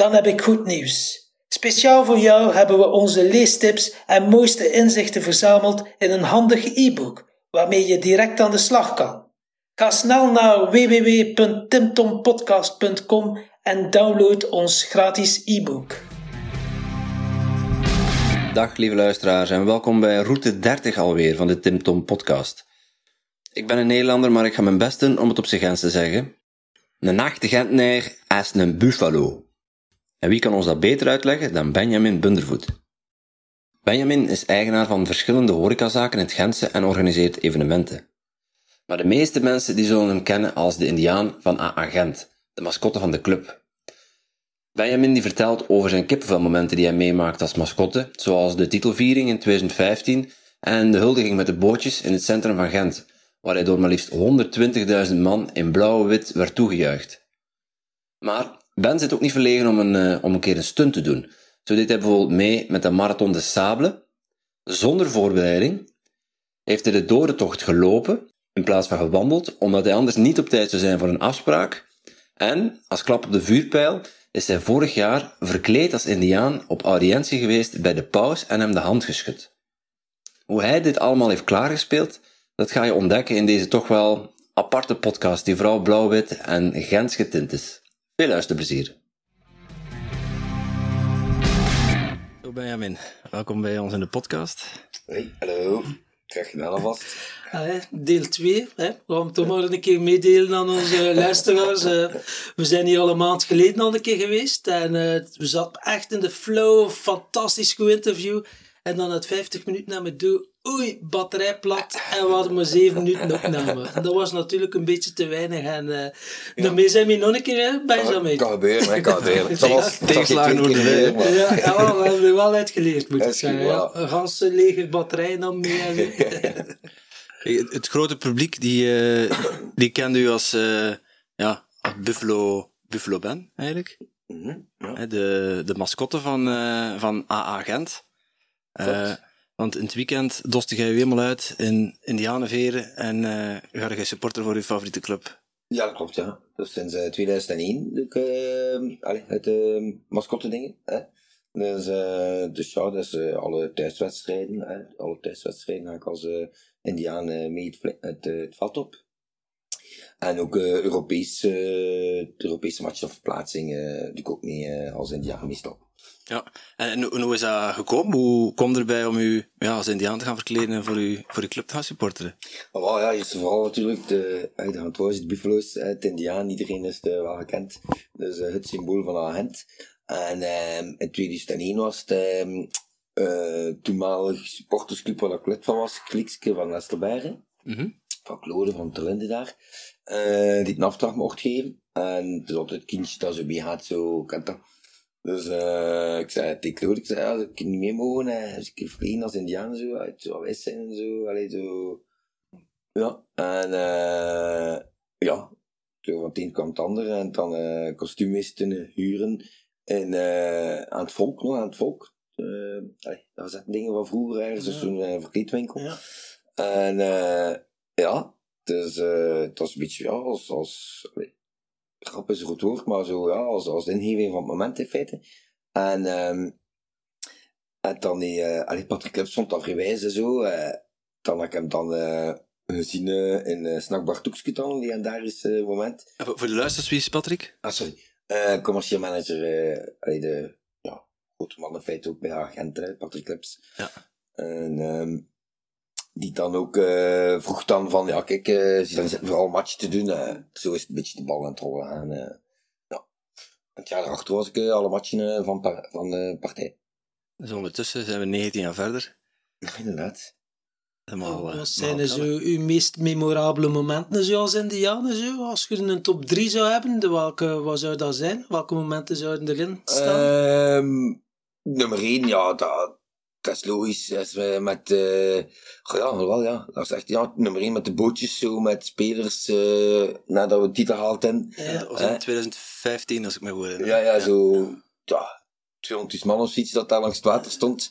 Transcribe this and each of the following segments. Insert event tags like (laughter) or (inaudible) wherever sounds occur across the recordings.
Dan heb ik goed nieuws. Speciaal voor jou hebben we onze leestips en mooiste inzichten verzameld in een handig e-book, waarmee je direct aan de slag kan. Ga snel naar www.timtompodcast.com en download ons gratis e-book. Dag lieve luisteraars en welkom bij route 30 alweer van de Tim Tom Podcast. Ik ben een Nederlander, maar ik ga mijn best doen om het op zijn Gens te zeggen. Een nachte Gentenaar is een buffalo. En wie kan ons dat beter uitleggen dan Benjamin Bundervoet? Benjamin is eigenaar van verschillende horecazaken in het Gentse en organiseert evenementen. Maar de meeste mensen die zullen hem kennen als de indiaan van AA Gent, de mascotte van de club. Benjamin die vertelt over zijn kippenvelmomenten die hij meemaakt als mascotte, zoals de titelviering in 2015 en de huldiging met de bootjes in het centrum van Gent, waar hij door maar liefst 120.000 man in blauw-wit werd toegejuicht. Maar Ben zit ook niet verlegen om een, uh, om een keer een stunt te doen. Zo deed hij bijvoorbeeld mee met de Marathon de Sable. Zonder voorbereiding heeft hij de dodentocht gelopen in plaats van gewandeld, omdat hij anders niet op tijd zou zijn voor een afspraak. En, als klap op de vuurpijl, is hij vorig jaar verkleed als indiaan op audiëntie geweest bij de paus en hem de hand geschud. Hoe hij dit allemaal heeft klaargespeeld, dat ga je ontdekken in deze toch wel aparte podcast die vooral blauw-wit en Gens getint is. Veel luisterplezier. Zo Benjamin, welkom bij ons in de podcast. Hey, hallo. Krijg je wel alvast? (laughs) Allee, deel 2. We gaan toch maar een keer meedelen aan onze (laughs) luisteraars. Uh, we zijn hier al een maand geleden al een keer geweest. En uh, we zaten echt in de flow. Fantastisch goed interview. En dan het 50 minuten naar me toe. Oei, batterij plat. En we hadden maar 7 minuten opname. Dat was natuurlijk een beetje te weinig. En uh, ja. daarmee zijn we nog een keer bij Benjamin. Kan (laughs) gebeuren, hè, kan gebeuren. Het was tegenslagen door de maar... Ja, ja, we hebben er wel uitgeleerd, moet ik zeggen. Ja, een ganse lege batterij dan mee. (laughs) het grote publiek, die, uh, die kende u als, uh, ja, als Buffalo, Buffalo Ben, eigenlijk. Mm -hmm, ja. de, de mascotte van, uh, van AA Gent. Want in het weekend doste jij je helemaal uit in Indianenveren en uh, ga je supporter voor je favoriete club. Ja, dat klopt, ja. Dus sinds 2001 doe ik uh, het uh, mascotte dingen. Hè. Dus, uh, dus ja, dus uh, alle thuiswedstrijden, alle thuiswedstrijden ga ik als uh, Indiaan mee het, het, op. En ook uh, Europees, uh, de Europese matchen of verplaatsingen doe ik ook mee als Indiaan meestal. Ja, en, en, hoe is dat gekomen? Hoe komt erbij om u ja, als Indiaan te gaan verkleden en voor, u, voor uw club te gaan supporteren? Oh, ja, eerst en vooral natuurlijk de, de de Buffalo's, het Indiaan, iedereen is het wel gekend. Dus uh, het symbool van agent. En um, in 2001 was het um, uh, toenmalig supportersclub waar ik lid van was, Klikske van Westerbergen. Mm -hmm. Claude van Terlinde daar. Uh, die een afdracht mocht geven. En het is altijd het kindje dat zo meegaat, zo, kent dat. Dus uh, ik zei tegen ik zei, ja, ik niet mee mogen, hè. Dus ik vliegen als indiaan zo, uit zo zijn en zo, allee, zo. Ja, en uh, ja, zo van het een kwam het andere, en dan uh, kostuumisten huren en, aan het volk, nog aan het volk. Uh, dat zaten dingen van vroeger ergens, dus zo'n uh, verkleedwinkel. Ja. En uh, ja, dus uh, het was een beetje, ja, als, als grap is een goed woord, maar zo, ja, als, als ingeving van het moment in feite. En, um, en dan die, uh, allee, Patrick Clip stond dat vrijwijs en zo, uh, dan heb ik hem dan uh, gezien in uh, Snackbar Toekske dan, legendarisch moment. En voor de luisters, wie is Patrick? Ah, sorry. Commercieel manager, allee, de, ja, grote man in feite ook bij agenten, Patrick Clips. Ja. En, um, die dan ook uh, vroeg dan van, ja kijk, uh, ze dan zitten vooral match te doen. Uh, zo is het een beetje de bal aan het rollen. En, uh, ja. Het jaar daarachter was ik uh, alle matchen van, par van de partij. Dus ondertussen zijn we 19 jaar verder. Inderdaad. Wat eh, zijn er helemaal zo uw meest memorabele momenten zoals Indianen? Zo? Als je een top 3 zou hebben, de welke, wat zou dat zijn? Welke momenten zouden erin staan? Ehm, nummer 1, ja, dat, dat is logisch. Als we met, eh, ja, wel, ja, dat is echt, ja, nummer 1 met de bootjes zo, met spelers, eh, nadat we de titel. Ja, dat was in Hè? 2015, als ik me goed herinner. Ja, ja, zo, ja, 200 man of zoiets dat daar langs het water stond.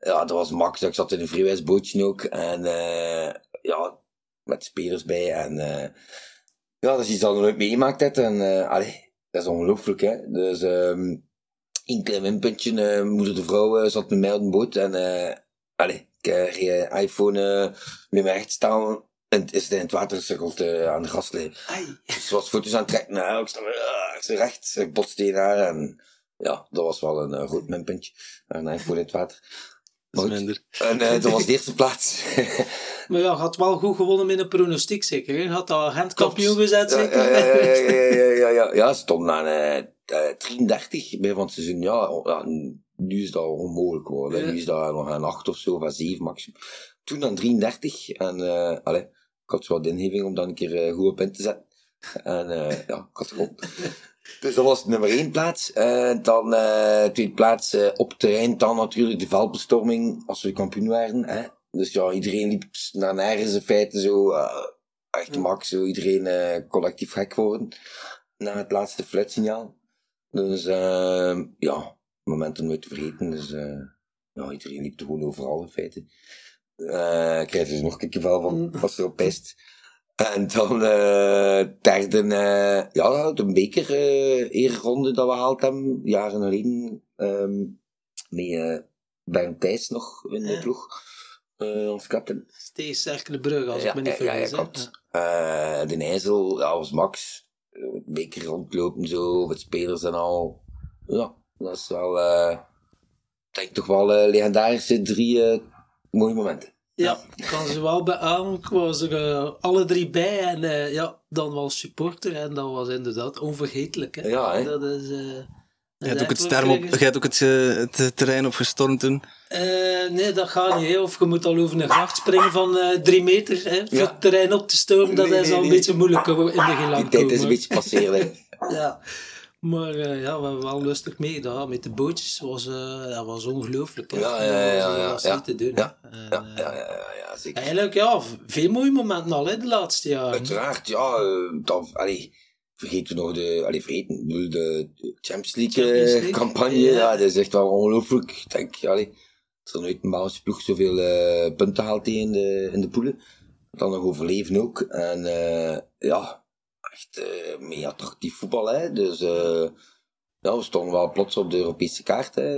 Ja, dat was max. Ik zat in een vrijwijsbootje ook. En, eh, ja, met spelers bij. En, eh, ja, dat is iets dat ik nooit meegemaakt heb. En, eh allee, dat is ongelooflijk, hè. Dus, ehm één klein winpuntje. eh moeder de vrouw eh, zat met mij op de boot. En, eh allee, ik reed een iPhone met mij recht staan. En het is in het water gesukkeld eh, aan de. Ai. Dus ze was foto's aan het trekken. Nou, ik sta uh, ik sta recht. Ik botste tegen haar. En ja, dat was wel een uh, goed minpuntje. En hij voor in het water. Dat is minder. En dat was de eerste plaats. (laughs) Maar ja, had wel goed gewonnen met een pronostiek zeker. hè? Had dat handkampioen gezet ja, zeker. ja, ja, ja, ja, ja, ja, ja. Ja, ze stond aan eh, eh, 33 bij van het seizoen. Ja, ja, nu is dat onmogelijk geworden. Ja. Nu is dat nog een 8 of zo, of een 7 maximum. Toen aan 33. En uh, allee, ik had zo wat ingeving om dan een keer uh, goed op in te zetten. En uh, ja, ik had gewonnen. (laughs) Dus dat was nummer 1 plaats. En dan tweede plaats op terrein. Dan natuurlijk de veldbestorming als we kampioen werden. Hè. Dus ja, iedereen liep naar nergens in feite zo. Echt max, zo iedereen collectief gek worden. Na het laatste flatsignaal. Dus uh, ja, momenten nooit te vergeten. Dus uh, ja, iedereen liep er gewoon overal in feite. Uh, ik krijg dus nog een geval van als er op pest. En dan uh, derde, uh, ja, de beker uh, eerronde dat we gehaald hebben, jaren geleden. Um, met Bernd Thijs nog in de Ja. ploeg, uh, als captain. Steeds Cerkelenbrug, als ja, ik me niet ja, ja, ja, vergis. Uh, de IJssel, ja, was Max. Uh, beker rondlopen zo, met spelers en al. Ja, dat is wel, uh, denk ik toch wel uh, legendarische drie uh, mooie momenten. Ja, ik kan ze wel beamen. Ik was er alle drie bij en ja, dan was supporter en dat was inderdaad onvergetelijk. Hè? Ja, hè? Dat is... Je hebt ook het, sterm op, je hebt ook het, uh, het terrein opgestormd toen. Uh, nee, dat gaat niet. Hè. Of je moet al over een gracht springen van uh, drie meter. Hè, voor het terrein op te stomen, dat Nee, is nee, al een nee. beetje moeilijk in de Die gelang tijd is een beetje passeren. (laughs) Ja. Maar uh, ja, we hebben wel lustig meegedaan. Met de bootjes was, uh, dat was ongelooflijk. hè. Ja, ja, ja, ja, Dat was ja. niet te doen. Ja, ja, eh, ja, ja, ja, ja, zeker. Eigenlijk, ja, veel mooie momenten al hè, de laatste jaren. Uiteraard, ja. eh, Dan, allee, vergeten we nog de, allee, vergeten, de, de Champions League, Champions eh, League, campagne. ja. Ja. dat is echt wel ongelooflijk. Ik denk, allee, als er nooit een Belgische ploeg zoveel eh, punten haalt in de, in de poelen. Dan nog overleven ook. En eh, ja, echt eh mee attractief voetbal, hè. Dus ja, we stonden wel plots op de Europese kaart, hè.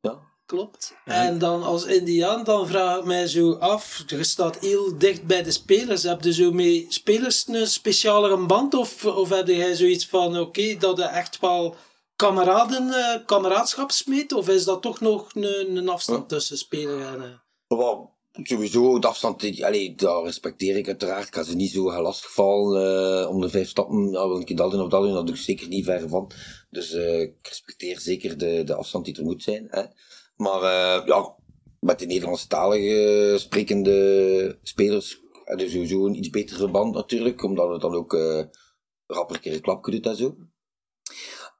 Ja. Klopt. En dan als Indiaan, dan vraag ik mij zo af, je staat heel dicht bij de spelers. Heb je zo met spelers een specialere band? Of, of heb jij zoiets van, oké, dat je echt wel kameraden, eh, kameraadschap smeet? Of is dat toch nog een, een afstand tussen speler en... eh, Wel, sowieso, de afstand, die- allee, dat respecteer ik uiteraard. Ik ga ze niet zo gaan lastigvallen uh, om de vijf stappen. Wil ik dat doen of dat doen, dat doe ik zeker niet ver van. Dus uh, ik respecteer zeker de, de afstand die er moet zijn. Hè. Maar uh, ja, met de Nederlandstalige sprekende spelers hebben we sowieso een iets betere verband natuurlijk, omdat het dan ook uh, rapper een keer een klapje doet en zo.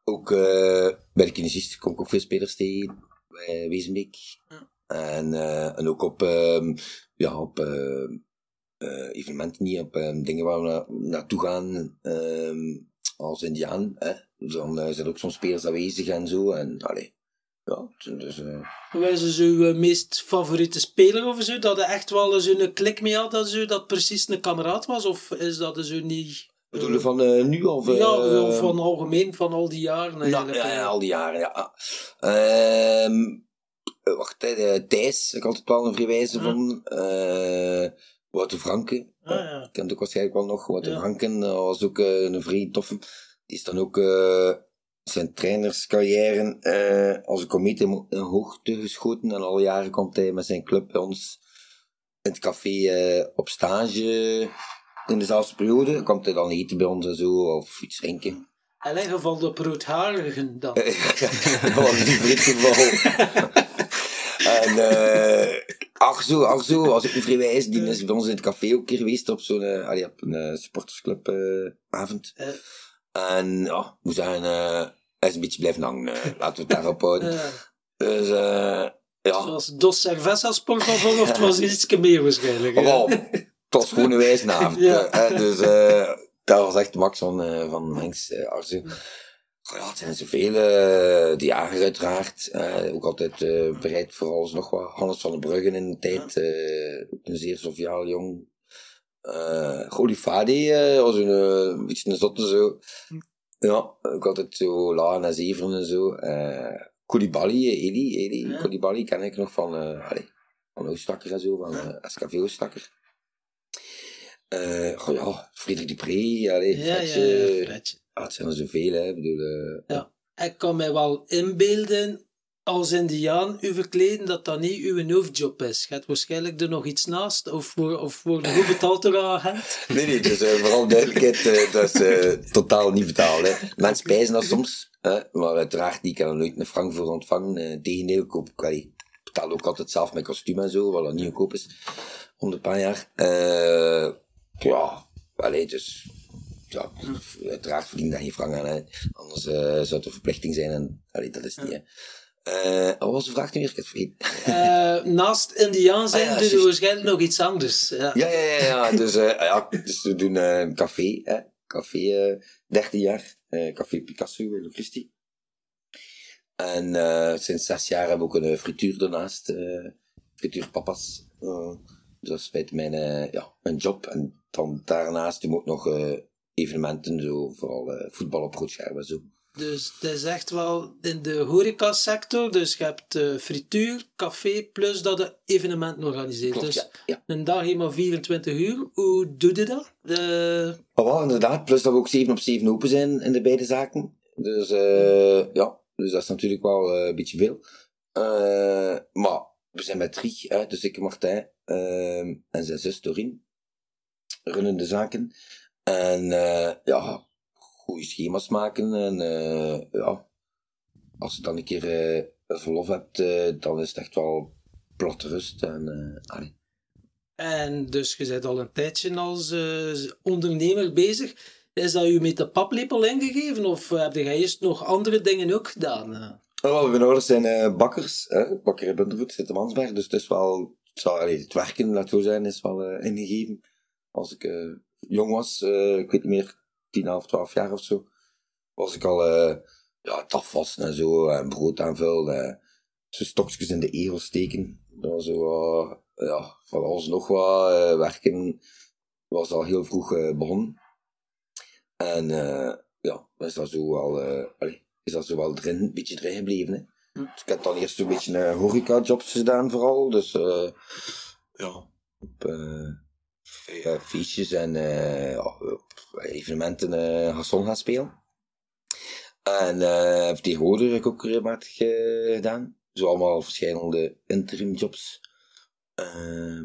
Ook uh, bij de kinesisten kom ik ook veel spelers tegen, bij Wezenbeek. Ja. En, en ook op, um, ja, op evenementen, niet op um, dingen waar we na naartoe gaan um, als Indiaan. Hè. Dus dan zijn er ook zo'n spelers aanwezig en zo. En allee, ja, dus... Uh, Wij zijn zo uw meest favoriete speler of zo? Dat je echt wel zo'n klik mee had, dat, zo, dat precies een kameraad was? Of is dat zo niet... Bedoel je van uh, nu of... Uh, ja, of van algemeen, van al die jaren ja, eigenlijk. ja, ja, al die jaren, ja. Um, wacht, Thijs, ik had altijd wel een vrijwijze Ja. van. Wouter Franken, Ah, ja. ik kent ook waarschijnlijk wel nog. Wouter Ja. Franken was ook een vrij toffe. Die is dan ook zijn trainerscarrière uh, als een in, in hoogte geschoten. En al jaren komt hij met zijn club bij ons in het café uh, op stage in dezelfde periode. Komt hij dan eten bij ons en zo, of iets drinken. En in geval de broodharigen dan. dat was een vriend geval. en uh, Ach zo, ach zo, als ik me wijs, die is bij ons in het café ook een keer geweest op zo'n, uh, allee, op een uh, uh. En ja, uh, hij is een beetje blijven hangen. Uh, laten we het daarop houden. (laughs) Ja. Dus uh, ja, Zoals Dos Cerveza sportballon, of het was (laughs) iets meer waarschijnlijk. het was gewoon een wijsnaam. Ja. Eh, dus uh, dat was echt Max van, uh, van Mengs uh, Arzu. Ja, het zijn zoveel, uh, de jager uiteraard. Uh, ook altijd uh, bereid voor alles nog wat. Hannes van den Bruggen in de tijd. Een zeer sofiaal jong. Uh, Golifade uh, was een, een beetje een zotte zo. Ja, ook altijd zo la en zeveren en zo. Uh, Koulibaly, Eli, Eli. Ja. Koulibaly ken ik nog van, uh, allee, van Oostakker en zo, van uh, SKV Oostakker. Uh, oh ja, Frederik Dupré, allee, Ja, ja, Fredje. ja, Fredje. Ah, het zijn er zoveel, hè. Ik bedoel, eh, Ja. Ik kan mij wel inbeelden, als indiaan u verkleden, dat dat niet uw hoofdjob is. Hebt waarschijnlijk er nog iets naast, of, voor, of wordt er goed betaald agent. (laughs) Nee, nee, dus uh, vooral duidelijkheid, uh, dat is uh, totaal niet betaald. Hè. Mensen spijzen dat soms, maar uiteraard, die kan er nooit een frank voor ontvangen. Tegendeel, koop, ik betaal ook altijd zelf mijn kostuum en zo, wat dat niet goedkoop is, om de paar jaar. Ja, allee, dus, ja, uiteraard verdient dat geen frank aan, anders zou het een verplichting zijn en, allee, dat is niet, hè. Uh, wat was de vraag nu weer? Ik heb het vergeten. Uh, naast indiaan zijn, Ah, ja, doe je juist. waarschijnlijk nog iets anders. Ja. Ja, ja, ja, ja. Dus, uh, ja, dus we doen een café, hè. Café, uh, 13 jaar. Café Picasso in Christie. En sinds zes jaar hebben we ook een frituur. Uh, frituur papas. Dus dat is bij mijn, ja, mijn job. En dan daarnaast doen we ook nog evenementen, zo, vooral voetbal op en zo. Dus het is echt wel in de horecasector. Dus je hebt uh, frituur, café, plus dat je evenementen organiseert. Klopt, dus ja. ja. een dag helemaal 24 uur. Hoe doe je dat? De... Maar wel, inderdaad. Plus dat we ook 7 op 7 open zijn in de beide zaken. Dus uh, ja, dus dat is natuurlijk wel uh, een beetje veel. Maar we zijn met drie, hè, dus ik en Martijn en zijn zus Doreen runnen de zaken. En ja, goede schema's maken. En ja, als je dan een keer verlof hebt, dan is het echt wel platte rust. En, allee. En dus je bent al een tijdje als uh, ondernemer bezig. Is dat u met de paplepel ingegeven of heb je eerst nog andere dingen ook gedaan? Uh? Oh, mijn ouders zijn uh, bakkers. Hè? Bakker in Bundervoet, zit in Mansberg. Dus het is wel... Het, zal, allee, het werken, laat zo zijn, is wel ingegeven. Als ik jong was, ik weet niet meer, 10, 11, 12 jaar of zo, was ik al ja, het afwassen en zo, en brood aanvullen, zo stokjes in de egel steken. Was zo ja, van alles nog wat werken was al heel vroeg begonnen. En ja, is dat zo wel, allee, is dat zo wel erin, een beetje erin gebleven. Hè. Hm. Dus ik heb dan eerst een beetje uh, horeca-jobs gedaan vooral. Dus ja, op ja, feestjes en ja, op evenementen Hasson gaan spelen. En tegenwoordig heb ik ook regelmatig gedaan. Zo allemaal verschillende interim jobs. Uh,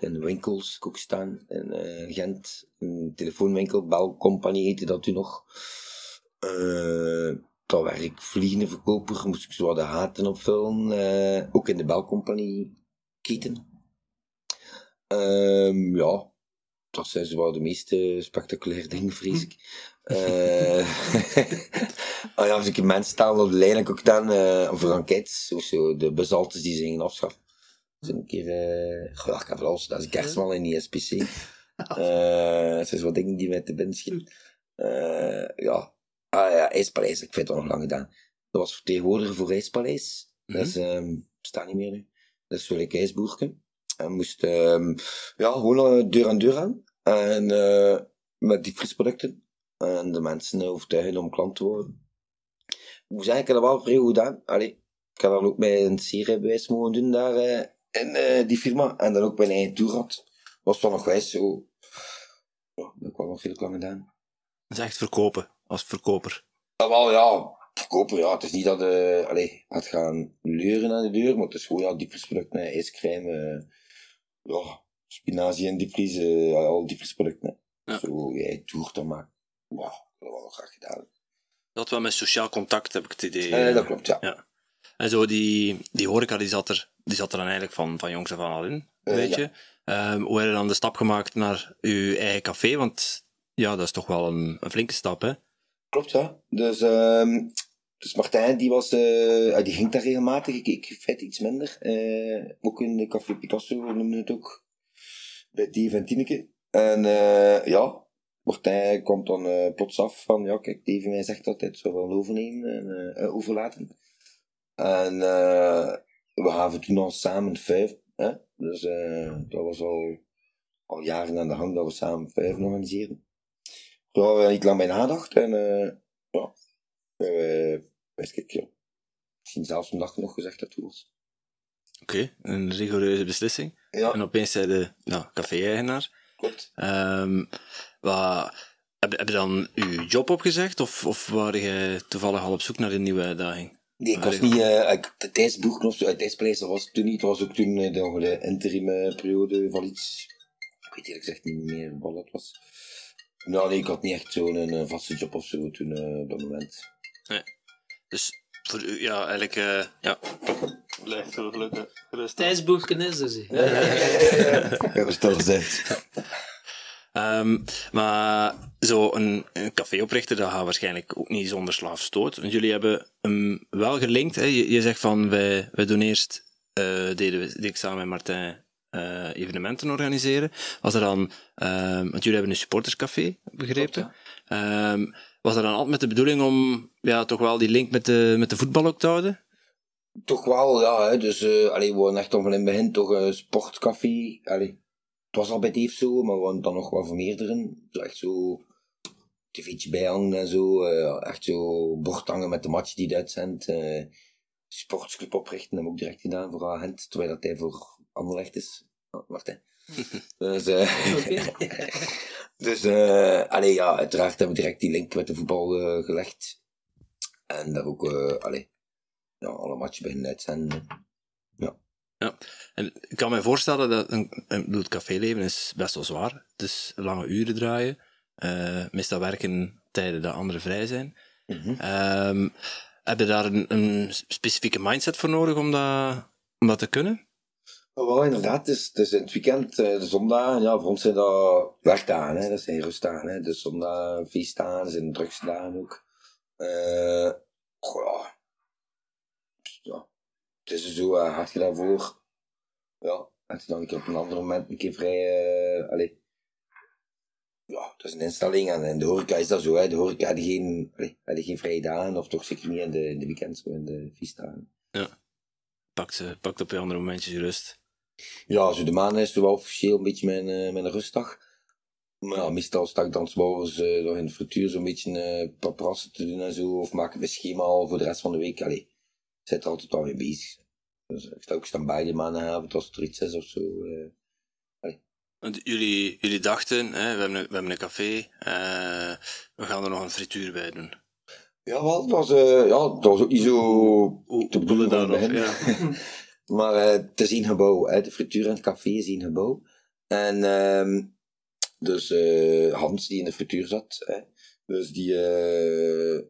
in winkels ook staan in uh, Gent. Een telefoonwinkel, Bell Company heette dat toen nog. Uh, daar werd ik vliegende verkoper, moest ik zo de haten opvullen. Uh, ook in de Bell Company keten. Um, ja, dat zijn wel de meest spectaculaire dingen, vrees ik. oh (laughs) ja, als ik mensen staan op de lijn, ik ook gedaan, uh, voor enquêtes, of zo, de bushaltes die ze gingen afschaffen. Dus een keer, goh, ik heb alles, dat is een kerstman in die SPC. Dat (laughs) zijn zo dingen die mij te binnen schieten. Ja, ah ja, IJspaleis, ik vind het nog lang gedaan. Dat was vertegenwoordiger voor IJspaleis. Mm -hmm. Dat is, um, bestaat niet meer nu. Dat is zo'n ijsboerke. En moest, um, ja, gewoon deur aan deur aan. En uh, met die frisproducten. En de mensen overtuigen om klant te worden. Ik moet zeggen, ik heb dat wel vrij goed gedaan. Allee, ik heb dan ook mijn seriebewijs mogen doen daar uh, in die firma. En dan ook mijn eigen toerad. Was wel nog wijs zo. Ja, dat ik wel nog heel lang gedaan. Dat is echt verkopen, als verkoper. Ja, wel ja, verkopen, ja. Het is niet dat uh, gaat gaan leuren aan de deur, maar het is gewoon ja, diepvriesproducten, ijscrème, ja, spinazie en diepvries, ja, al diepvriesproducten. Ja. Zo, jij toert dan maar. Wauw, dat wel graag gedaan. Dat wel met sociaal contact, heb ik het idee. Uh, dat klopt, ja. ja. En zo, die, die horeca die zat, er, die zat er dan eigenlijk van, van jongs af aan al in, Eh, weet ja. je. Ehm, hoe heb je dan de stap gemaakt naar je eigen café? Want ja, dat is toch wel een, een flinke stap, hè? Klopt, ja. Dus, ehm, dus Martijn, die, was, eh, ah, die ging daar regelmatig. Ik, ik vet iets minder. Eh, ook in de Café Picasso noemde het ook. Bij Dave en Tineke. En eh, ja, Martijn komt dan plots af van, ja kijk, Dave mij zegt altijd, zo wel overnemen en overlaten. En we gaven toen al samen vijf. Hè? Dus dat was al, al jaren aan de gang dat we samen vijf organiseren. Daar hebben we niet lang bij nadacht en ja, uh, weet ik, ja. Misschien zelfs een dag nog gezegd dat het was. Oké, een rigoureuze beslissing. Ja, En opeens zei de ja, café-eigenaar. klopt. Ehm, wat, heb, heb je dan je job opgezegd? Of, of waren je toevallig al op zoek naar een nieuwe uitdaging? Nee, ik was niet, eh ik, of zo, uit tijdspaleis, dat was toen niet, het was ook toen eh, de, de interim eh, periode van iets, ik weet eerlijk gezegd niet meer wat dat was. Nou nee, ik had niet echt zo'n een, vaste job of zo toen, eh, op dat moment. Dus voor u, ja, eigenlijk, eh ja. Blijf zo gelukkig. Tijdsboeken is dus. hè. Ja, we stel (laughs) gezegd. Ehm, maar zo een, een café oprichten, dat gaat waarschijnlijk ook niet zonder slaafstoot. Want jullie hebben hem wel gelinkt. Hè? Je, je zegt van, wij, wij doen eerst, eh, deden we, deed ik samen met Martijn eh, evenementen organiseren. Was er dan, ehm, want jullie hebben een supporterscafé, begrepen. Ehm, was er dan altijd met de bedoeling om ja, toch wel die link met de, met de voetbal ook te houden? Toch wel, ja. Hè. Dus allee, we waren echt al van in het begin toch een sportcafé. Allee, het was al bij Dave zo, maar we waren dan nog wel vermeerderen. Zo echt zo tv'tje bijhangen en zo. eh, echt zo bord hangen met de match die het uitzendt. eh sportsclub oprichten, hebben we ook direct gedaan voor Agent, terwijl dat hij voor Anderlecht is. Oh, wacht hè. (laughs) dus, eh (laughs) dus eh allee, ja, uiteraard hebben we direct die link met de voetbal eh, gelegd. En daar ook, eh allee, ja, alle matchen beginnen uitzenden. En ik kan me voorstellen dat een, een, ik bedoel, het caféleven is best wel zwaar. Het is lange uren draaien. eh meestal werken tijden dat anderen vrij zijn. Ehm, heb je daar een, een specifieke mindset voor nodig om dat, om dat te kunnen? Wel, inderdaad, het is in het weekend, eh, de zondag, ja, voor ons zijn dat werkdagen, hè, dat zijn rustdagen, hè, dus zondag, feestdagen, zijn drugsdagen ook. Eh, goh, ja. ja, het is zo, uh, had je daarvoor, ja, je dan een op een ander moment een keer vrij, eh allee, ja, dat is een instelling en de horeca is dat zo, hè, de horeca had geen, geen vrije dagen, of toch zeker niet in de, in de weekends, in de feestdagen. Pakt, ze, pakt op je andere momentjes je rust. Ja, zo de maandag is wel officieel een beetje mijn, eh, mijn rustdag. Maar ja, meestal sta ik dan s'morgens eh nog in de frituur zo'n beetje eh paprassen te doen en zo. Of maak ik mijn schema al voor de rest van de week. Allee, ik zit er altijd al mee bezig. Dus ik sta ook staan bij de maandagavond als er iets is of zo. Want jullie, jullie dachten, hè, we, hebben een, we hebben een café, we gaan er nog een frituur bij doen. Ja, wel, het was, ja, het was ook niet zo te bedoelen dat van nog? (laughs) Maar eh, het is één gebouw. Hè. De frituur en het café is één gebouw. En ehm, dus eh, Hans, die in de frituur zat, hè, dus die, eh,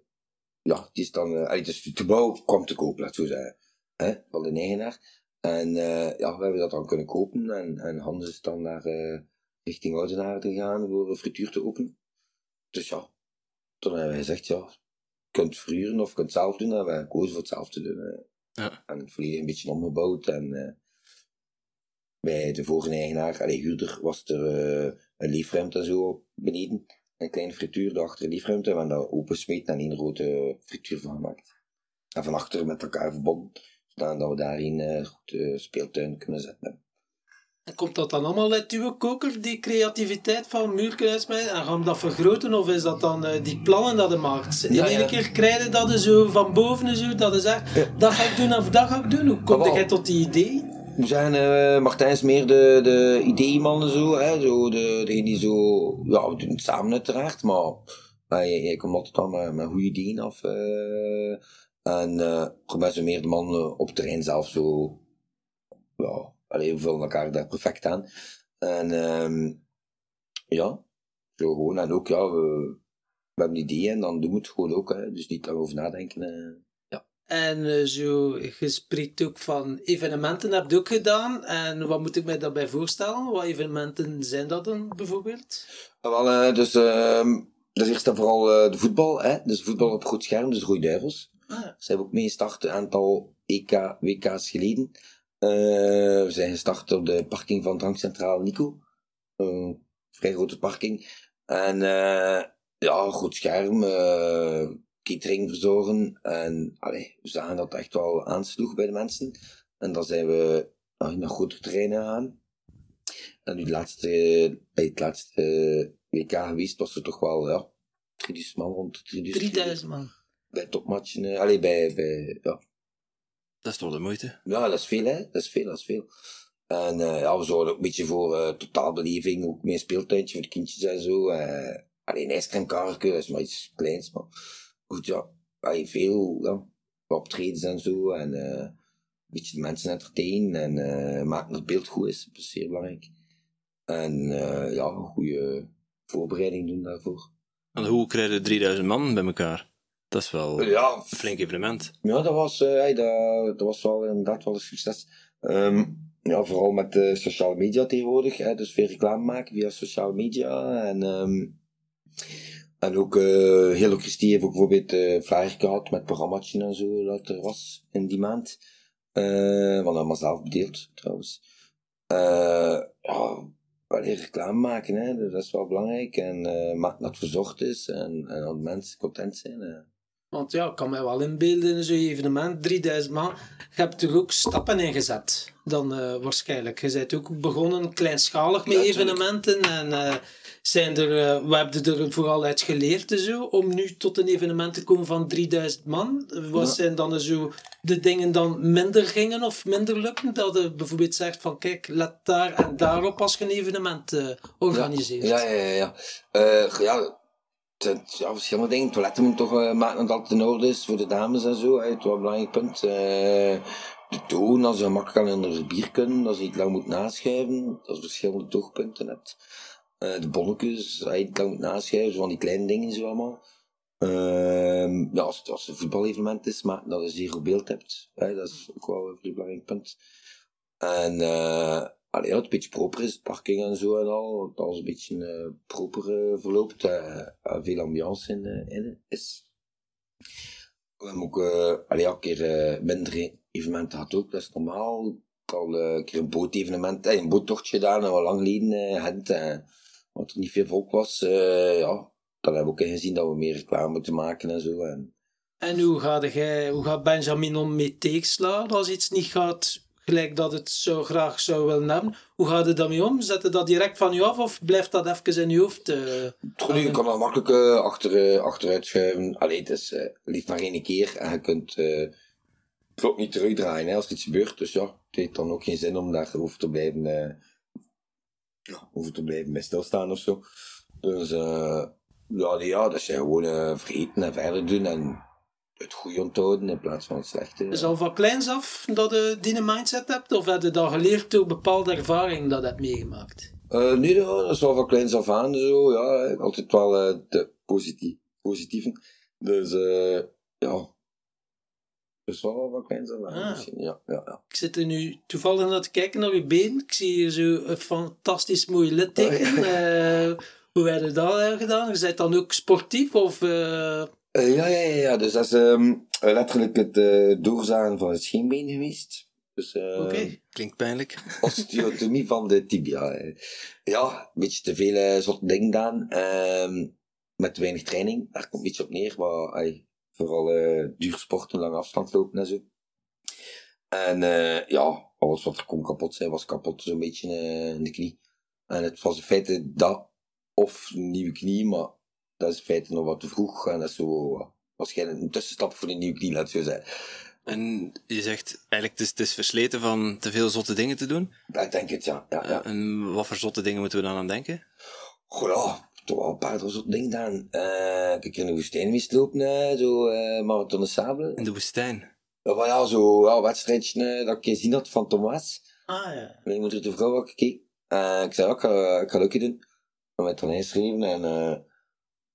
ja, die is dan, eh, allee, dus het gebouw kwam te koop, ik zo zeggen, hè, van de eigenaar. En eh, ja, we hebben dat dan kunnen kopen. En, en Hans is dan naar eh, richting Oudenaarde gegaan voor een frituur te openen. Dus ja, toen hebben wij gezegd, ja, kunt verhuren of kunt zelf doen. En wij kozen voor het zelf te doen. Ja. En volledig een beetje omgebouwd. En eh, bij de vorige eigenaar, allee, huurder, was er eh, een liefruimte en zo beneden. Een kleine frituur daarachter een liefruimte. Dat en één grote frituur van gemaakt. En van achter met elkaar verbonden. Zodat we daarin eh goed eh, speeltuin kunnen zetten. Komt dat dan allemaal uit uw koker, die creativiteit van uitsmijten? En gaan we dat vergroten of is dat dan eh, die plannen dat je maakt? Ja, ja. keer krijg je dat je zo van boven zo, dat je zegt, dat ga ik doen of dat ga ik doen. Hoe kom Ah, jij tot die idee? We zijn, eh Martijn is meer de, de ideeman zo, hè, zo de, degene die zo, ja, we doen het samen uiteraard, maar maar jij, jij komt altijd dan met, met goede ideeën af. eh en voor mij zijn meer de man op het terrein zelf zo, ja, alleen we vullen elkaar daar perfect aan. En ehm ja, zo gewoon, en ook ja, we, we hebben een idee en dan doen we het gewoon ook, hè, dus niet daarover nadenken. eh. En eh, zo, je spreekt ook van evenementen, heb je ook gedaan. En wat moet ik mij daarbij voorstellen? Wat evenementen zijn dat dan bijvoorbeeld? Ah, Wel, eh, dus, dat is eerst en vooral eh, de voetbal, hè? dus voetbal op goed scherm, dus de Rode Duivels. Ah. Ze hebben ook meegestart een aantal EK, WK's geleden. Eh, we zijn gestart op de parking van Drankcentraal Nico. Een vrij grote parking. En eh, ja, goed scherm, catering verzorgen. En allee, we zagen dat echt wel aansloeg bij de mensen. En dan zijn we ah, naar grotere terreinen gaan. En nu laatste, bij het laatste WK geweest was er toch wel, ja, 3000 man rond 3000. 3000 man. Bij topmatchen, allee, bij, bij, ja, Dat is toch de moeite? ja, dat is veel, hè. Dat is veel, dat is veel. En eh, ja, we zorgen ook een beetje voor eh, totaalbeleving, ook meer speeltuintje voor de kindjes en zo. eh alleen ijscremekarretje, dat is maar iets kleins, maar goed, ja. Allee, veel, ja. Optredens en zo, en eh, een beetje de mensen entertainen en eh maken dat het beeld goed is, dat is zeer belangrijk. En eh, ja, een goede voorbereiding doen daarvoor. En hoe krijg je 3000 man bij elkaar? Dat is wel een Ja, flink evenement. Ja, dat was, eh, hey, dat, dat was wel inderdaad wel een succes. Ehm, ja, vooral met de sociale media tegenwoordig. Hè, dus veel reclame maken via sociale media. En, ehm, en ook uh, Helo Christie heeft ook bijvoorbeeld uh, flyer gehad met programma's en zo dat er was in die maand. Uh, want dat was zelf bedeeld trouwens. Uh, ja, wel reclame maken, hè, dat is wel belangrijk. En uh, dat het verzorgd is en, en dat mensen content zijn. hè. Want ja, ik kan mij wel inbeelden in zo'n evenement, 3000 man. Je hebt er ook stappen in gezet, dan eh, waarschijnlijk. Je bent ook begonnen kleinschalig met Ja, evenementen. En eh, zijn er, eh, we hebben er vooral uit geleerd en zo, om nu tot een evenement te komen van 3000 man. Wat Ja. zijn dan zo de dingen dan minder gingen of minder lukken? Dat je bijvoorbeeld zegt van kijk, let daar en daarop als je een evenement organiseert. Ja, ja, ja. ja. Ja, het, het- ja, verschillende dingen. Toiletten moeten toch eh, maken dat het in orde is voor de dames en zo. hè. Het is wel een belangrijk punt. Eh, de toon, als je makkelijk aan onder het bier kunnen, als je niet lang moet naschuiven. Als je verschillende toogpunten hebt. Eh, de bonnetjes, als je niet lang moet naschuiven. Zo van die kleine dingen zo allemaal. Ehm, ja, als, het- als het een voetbalevenement is, maar dat je zeer goed beeld hebt. Dat is ook wel een belangrijk punt. En allee, dat het een beetje proper is, parking en zo en al. Dat alles een beetje eh, proper eh, verloopt. eh, veel ambiance in, in is. We hebben ook uh, allee, een keer minder evenementen gehad ook, dat is normaal. Ik heb al een keer een bootevenement, een boottochtje gedaan, en wat lang geleden eh, wat er niet veel volk was. ja, dan hebben we ook ingezien dat we meer reclame moeten maken en zo. En, En hoe gaat, jij, hoe gaat Benjamin om met tegenslagen als iets niet gaat gelijk dat het zo graag zou willen hebben? Hoe gaat het daarmee om? Zet je dat direct van je af of blijft dat even in je hoofd? eh? Sorry, je kan dat makkelijk eh, achter, eh, achteruit schuiven. Allee, het is eh, liefst maar één keer en je kunt eh ook niet terugdraaien hè, als er iets gebeurt. Dus ja, het heeft dan ook geen zin om daar over te blijven, eh, ja, over te blijven bij stilstaan of zo. Dus eh, ja, dat zijn gewoon eh, vergeten en verder doen en het goede onthouden in plaats van het slechte. Is al van kleins af dat je die mindset hebt? Of heb je dat geleerd door bepaalde ervaring dat je hebt meegemaakt? Eh, nee, dat is wel van kleins af aan zo. Ja, altijd wel eh, de positief, positieve. Dus eh, ja. Dus wel van kleins af aan. Ah. misschien. Ja, ja, ja. Ik zit er nu toevallig naar te kijken naar je been. Ik zie hier zo een fantastisch mooi litteken. (laughs) Hoe heb je dat gedaan? Je bent dan ook sportief? Of, Eh, ja, ja, ja, ja. Dus dat is ehm, letterlijk het eh doorzagen van het scheenbeen geweest. Dus eh Oké. Klinkt pijnlijk. (laughs) osteotomie van de tibia. eh. Ja, een beetje te veel eh, zotte dingen gedaan. ehm, met te weinig training. Daar komt beetje op neer. Maar, vooral eh duur sporten, lange afstand lopen en zo. En eh, ja, alles wat er kon kapot zijn, was kapot zo'n beetje eh, in de knie. En het was in feite dat, of een nieuwe knie, maar dat is in feite nog wat te vroeg. En dat is zo eh, waarschijnlijk een tussenstap voor een nieuwe knie, laat zo zeggen. En je zegt eigenlijk, het is, het is versleten van te veel zotte dingen te doen. Ik denk het, ja. ja, ja. En wat voor zotte dingen moeten we dan aan denken? Goh, ja, toch wel een paar soort dingen gedaan. Eh, ik heb in de woestijn geweest lopen, eh, zo eh marathon de sabelen. In de woestijn. Ja, maar ja, zo ja, wedstrijdje eh, dat ik gezien had van Thomas. Ah ja. Mijn moeder de vrouw had gekeken. Eh, ik zei, ja, ik ga, ik ga doen. En met dan inschreven en eh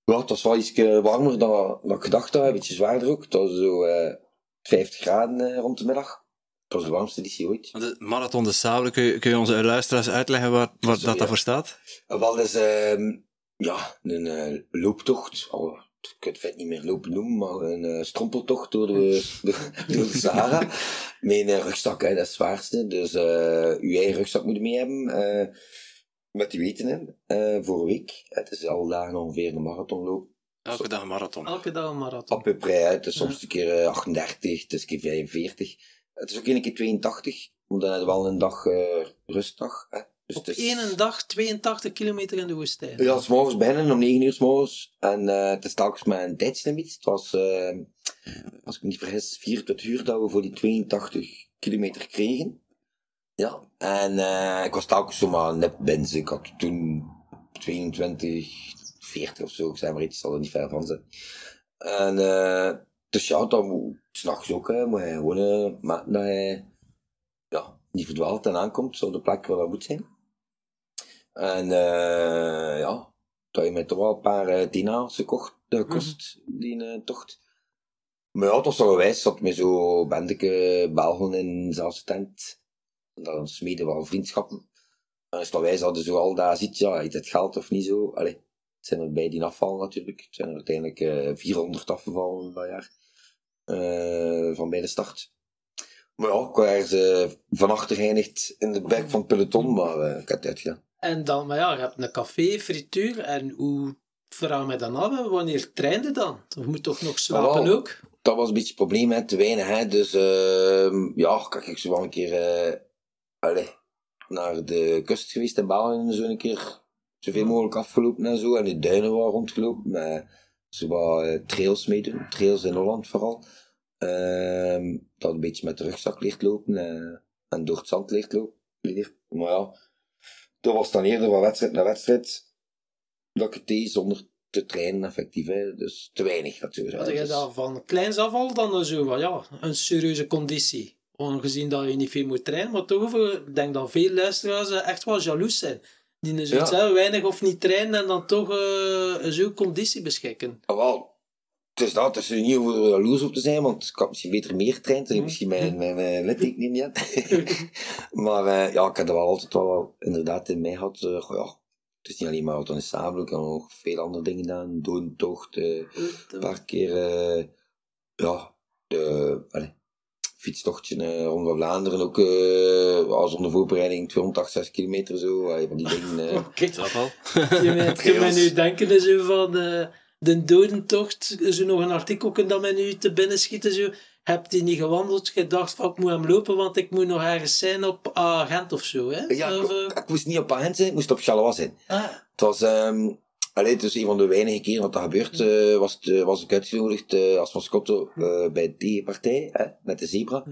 ja, het was wel iets warmer dan, dan ik gedacht had, een beetje zwaarder ook. Het was zo, eh 50 graden eh, rond de middag. Het was de warmste editie ooit. De Marathon de Sable, kun je, kun je onze luisteraars uitleggen waar, waar dat ja. daarvoor staat? En wel is ehm, ja, een eh, looptocht. Al, ik kan het vet niet meer lopen noemen, maar een eh, strompeltocht door de, door, (laughs) door de Sahara. Met een rugzak, hè, dat is het zwaarste. Dus eh je eigen rugzak moet je mee hebben. Eh, met die weten in, eh, voor een week. Het is al dagen ongeveer een marathonloop. Elke dag een marathon. Elke dag een marathon. Op hè. het is soms een keer eh, 38, het is een keer 45. Het is ook een keer 82, omdat het wel een dag eh, rustdag. Hè. Dus Op is- één dag 82 kilometer in de woestijn. Ja, s morgens beginnen om 9 uur s morgens. En eh, het is telkens met een tijdslimiet. Het was, eh, als ik me niet vergis, 24 uur dat we voor die 82 kilometer kregen. Ja, en eh, ik was telkens zomaar net bins. Ik had toen 22, 40 of zo. Ik zei maar iets, zal er niet ver van zijn. En eh, dus ja, dan moet s'nachts ook, hè, moet je gewoon maken dat hij ja, niet verdwaalt en aankomt op de plek waar dat moet zijn. En eh ja, dat je mij toch wel een paar uh, dinaars gekocht, eh, kost, die eh, tocht. Maar ja, het was wel wijs dat met zo bendeke Belgen in zelfs tent. Dan smeden wel vriendschappen. En is wijs dat je zo al daar ziet, ja, heeft het geld of niet zo. Allee, het zijn er bij die afval natuurlijk. Het zijn er uiteindelijk eh 400 afgevallen dat jaar. Eh, van bij de start. Maar ja, ik was eh, van achter geëindigd in de bek van het peloton, maar ik heb het uitgedaan. En dan, maar ja, je hebt een café, frituur. En hoe vraag mij dan af, wanneer trainde dan? Of moet toch nog slapen Wel, ook? dat was een beetje het probleem, hè, te weinig. Hè. Dus ehm ja, kijk, ik zo wel een keer allee, naar de kust geweest in België en zo een keer zoveel mogelijk afgelopen en zo. En de duinen waren rondgelopen met zo wat eh, trails meedoen. Trails in Holland vooral. Ehm, dat een beetje met de rugzak ligt lopen eh, en door het zand ligt lopen. Maar ja, dat was dan eerder van wedstrijd naar wedstrijd dat ik het deed zonder te trainen effectief. Hè. Dus te weinig natuurlijk. Had je Dus- dat van kleins af al dan zo ja, een serieuze conditie? Ongezien dat je niet veel moet trainen, maar toch, ik denk dat veel luisteraars eh, echt wel jaloers zijn. Die zoiets Ja. hebben, weinig of niet trainen en dan toch eh, zo'n conditie beschikken. Ah, wel, het is dat, het is niet over jaloers op te zijn, want ik had misschien beter meer getraind, en misschien mijn, mijn, mijn litteken niet had. (laughs) maar eh, ja, ik heb er wel altijd wel inderdaad in mij gehad, eh, goh, ja, het is niet alleen maar auto en sabel, ik heb nog veel andere dingen gedaan, doontocht, eh, een paar keer, ja, de, allee, fietstochtje eh, rond van Vlaanderen ook, eh, als onder voorbereiding 286 kilometer zo, eh, van die dingen. eh. (laughs) Oké. Dat wel. (laughs) Je mij- je nu denken zo van eh, de dodentocht, zo nog een artikel dat mij nu te binnen schieten. Zo. Hebt hij niet gewandeld? Je dacht van ik moet hem lopen, want ik moet nog ergens zijn op agent of zo. Hè? Ja, Of, ik, eh, ik moest niet op Agent zijn, ik moest op Charleroi zijn. ah, Het was, ehm allee, het is een van de weinige keren dat dat gebeurt, eh, was, het, eh, was ik uitgenodigd eh, als mascotte eh, bij die partij, hè, met de zebra.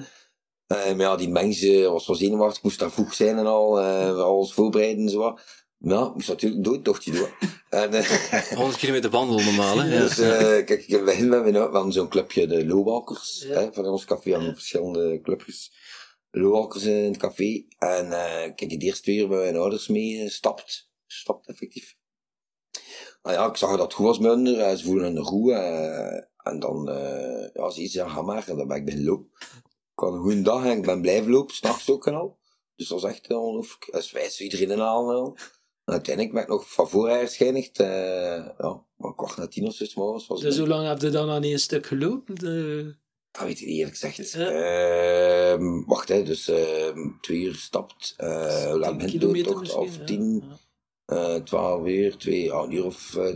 Eh, maar ja, die mens was wel zenuwachtig, ik moest daar vroeg zijn en al, eh alles voorbereiden en zo. wat. Maar ja, ik moest natuurlijk een doodtochtje doen. (laughs) En, eh, (laughs) 100 kilometer wandelen normaal, hè? Ja. dus eh, kijk, ik begin met mijn, we hadden zo'n clubje, de Lowwalkers, Ja. hè, van ons café, hadden verschillende clubjes. Lowwalkers in het café. En eh kijk, de eerste twee uur met mijn ouders mee stapt. Stapt effectief. Nou ja, ik zag dat het goed was met hun, eh, ze voelen hun goed. eh, en dan, eh ja, ze iets, ja, ga maar. En dan ben ik bij lopen. Ik had een goede dag en ik ben blijven lopen, s'nachts ook en al. Dus dat was echt uh, ongelooflijk. Dat wijs iedereen in aan. al. En uiteindelijk ben ik nog van voor eh ja, maar kwart na tien of zo, morgens was dus hoe lang heb je dan niet een stuk gelopen? De... dat weet ik niet eerlijk gezegd. Ja. Ehm, wacht, hè, dus ehm, twee uur stapt. hoe lang 10 begint de kilometer doortocht? Of tien, ja. Eh, twaalf uur, twee, ja, een uur of uh,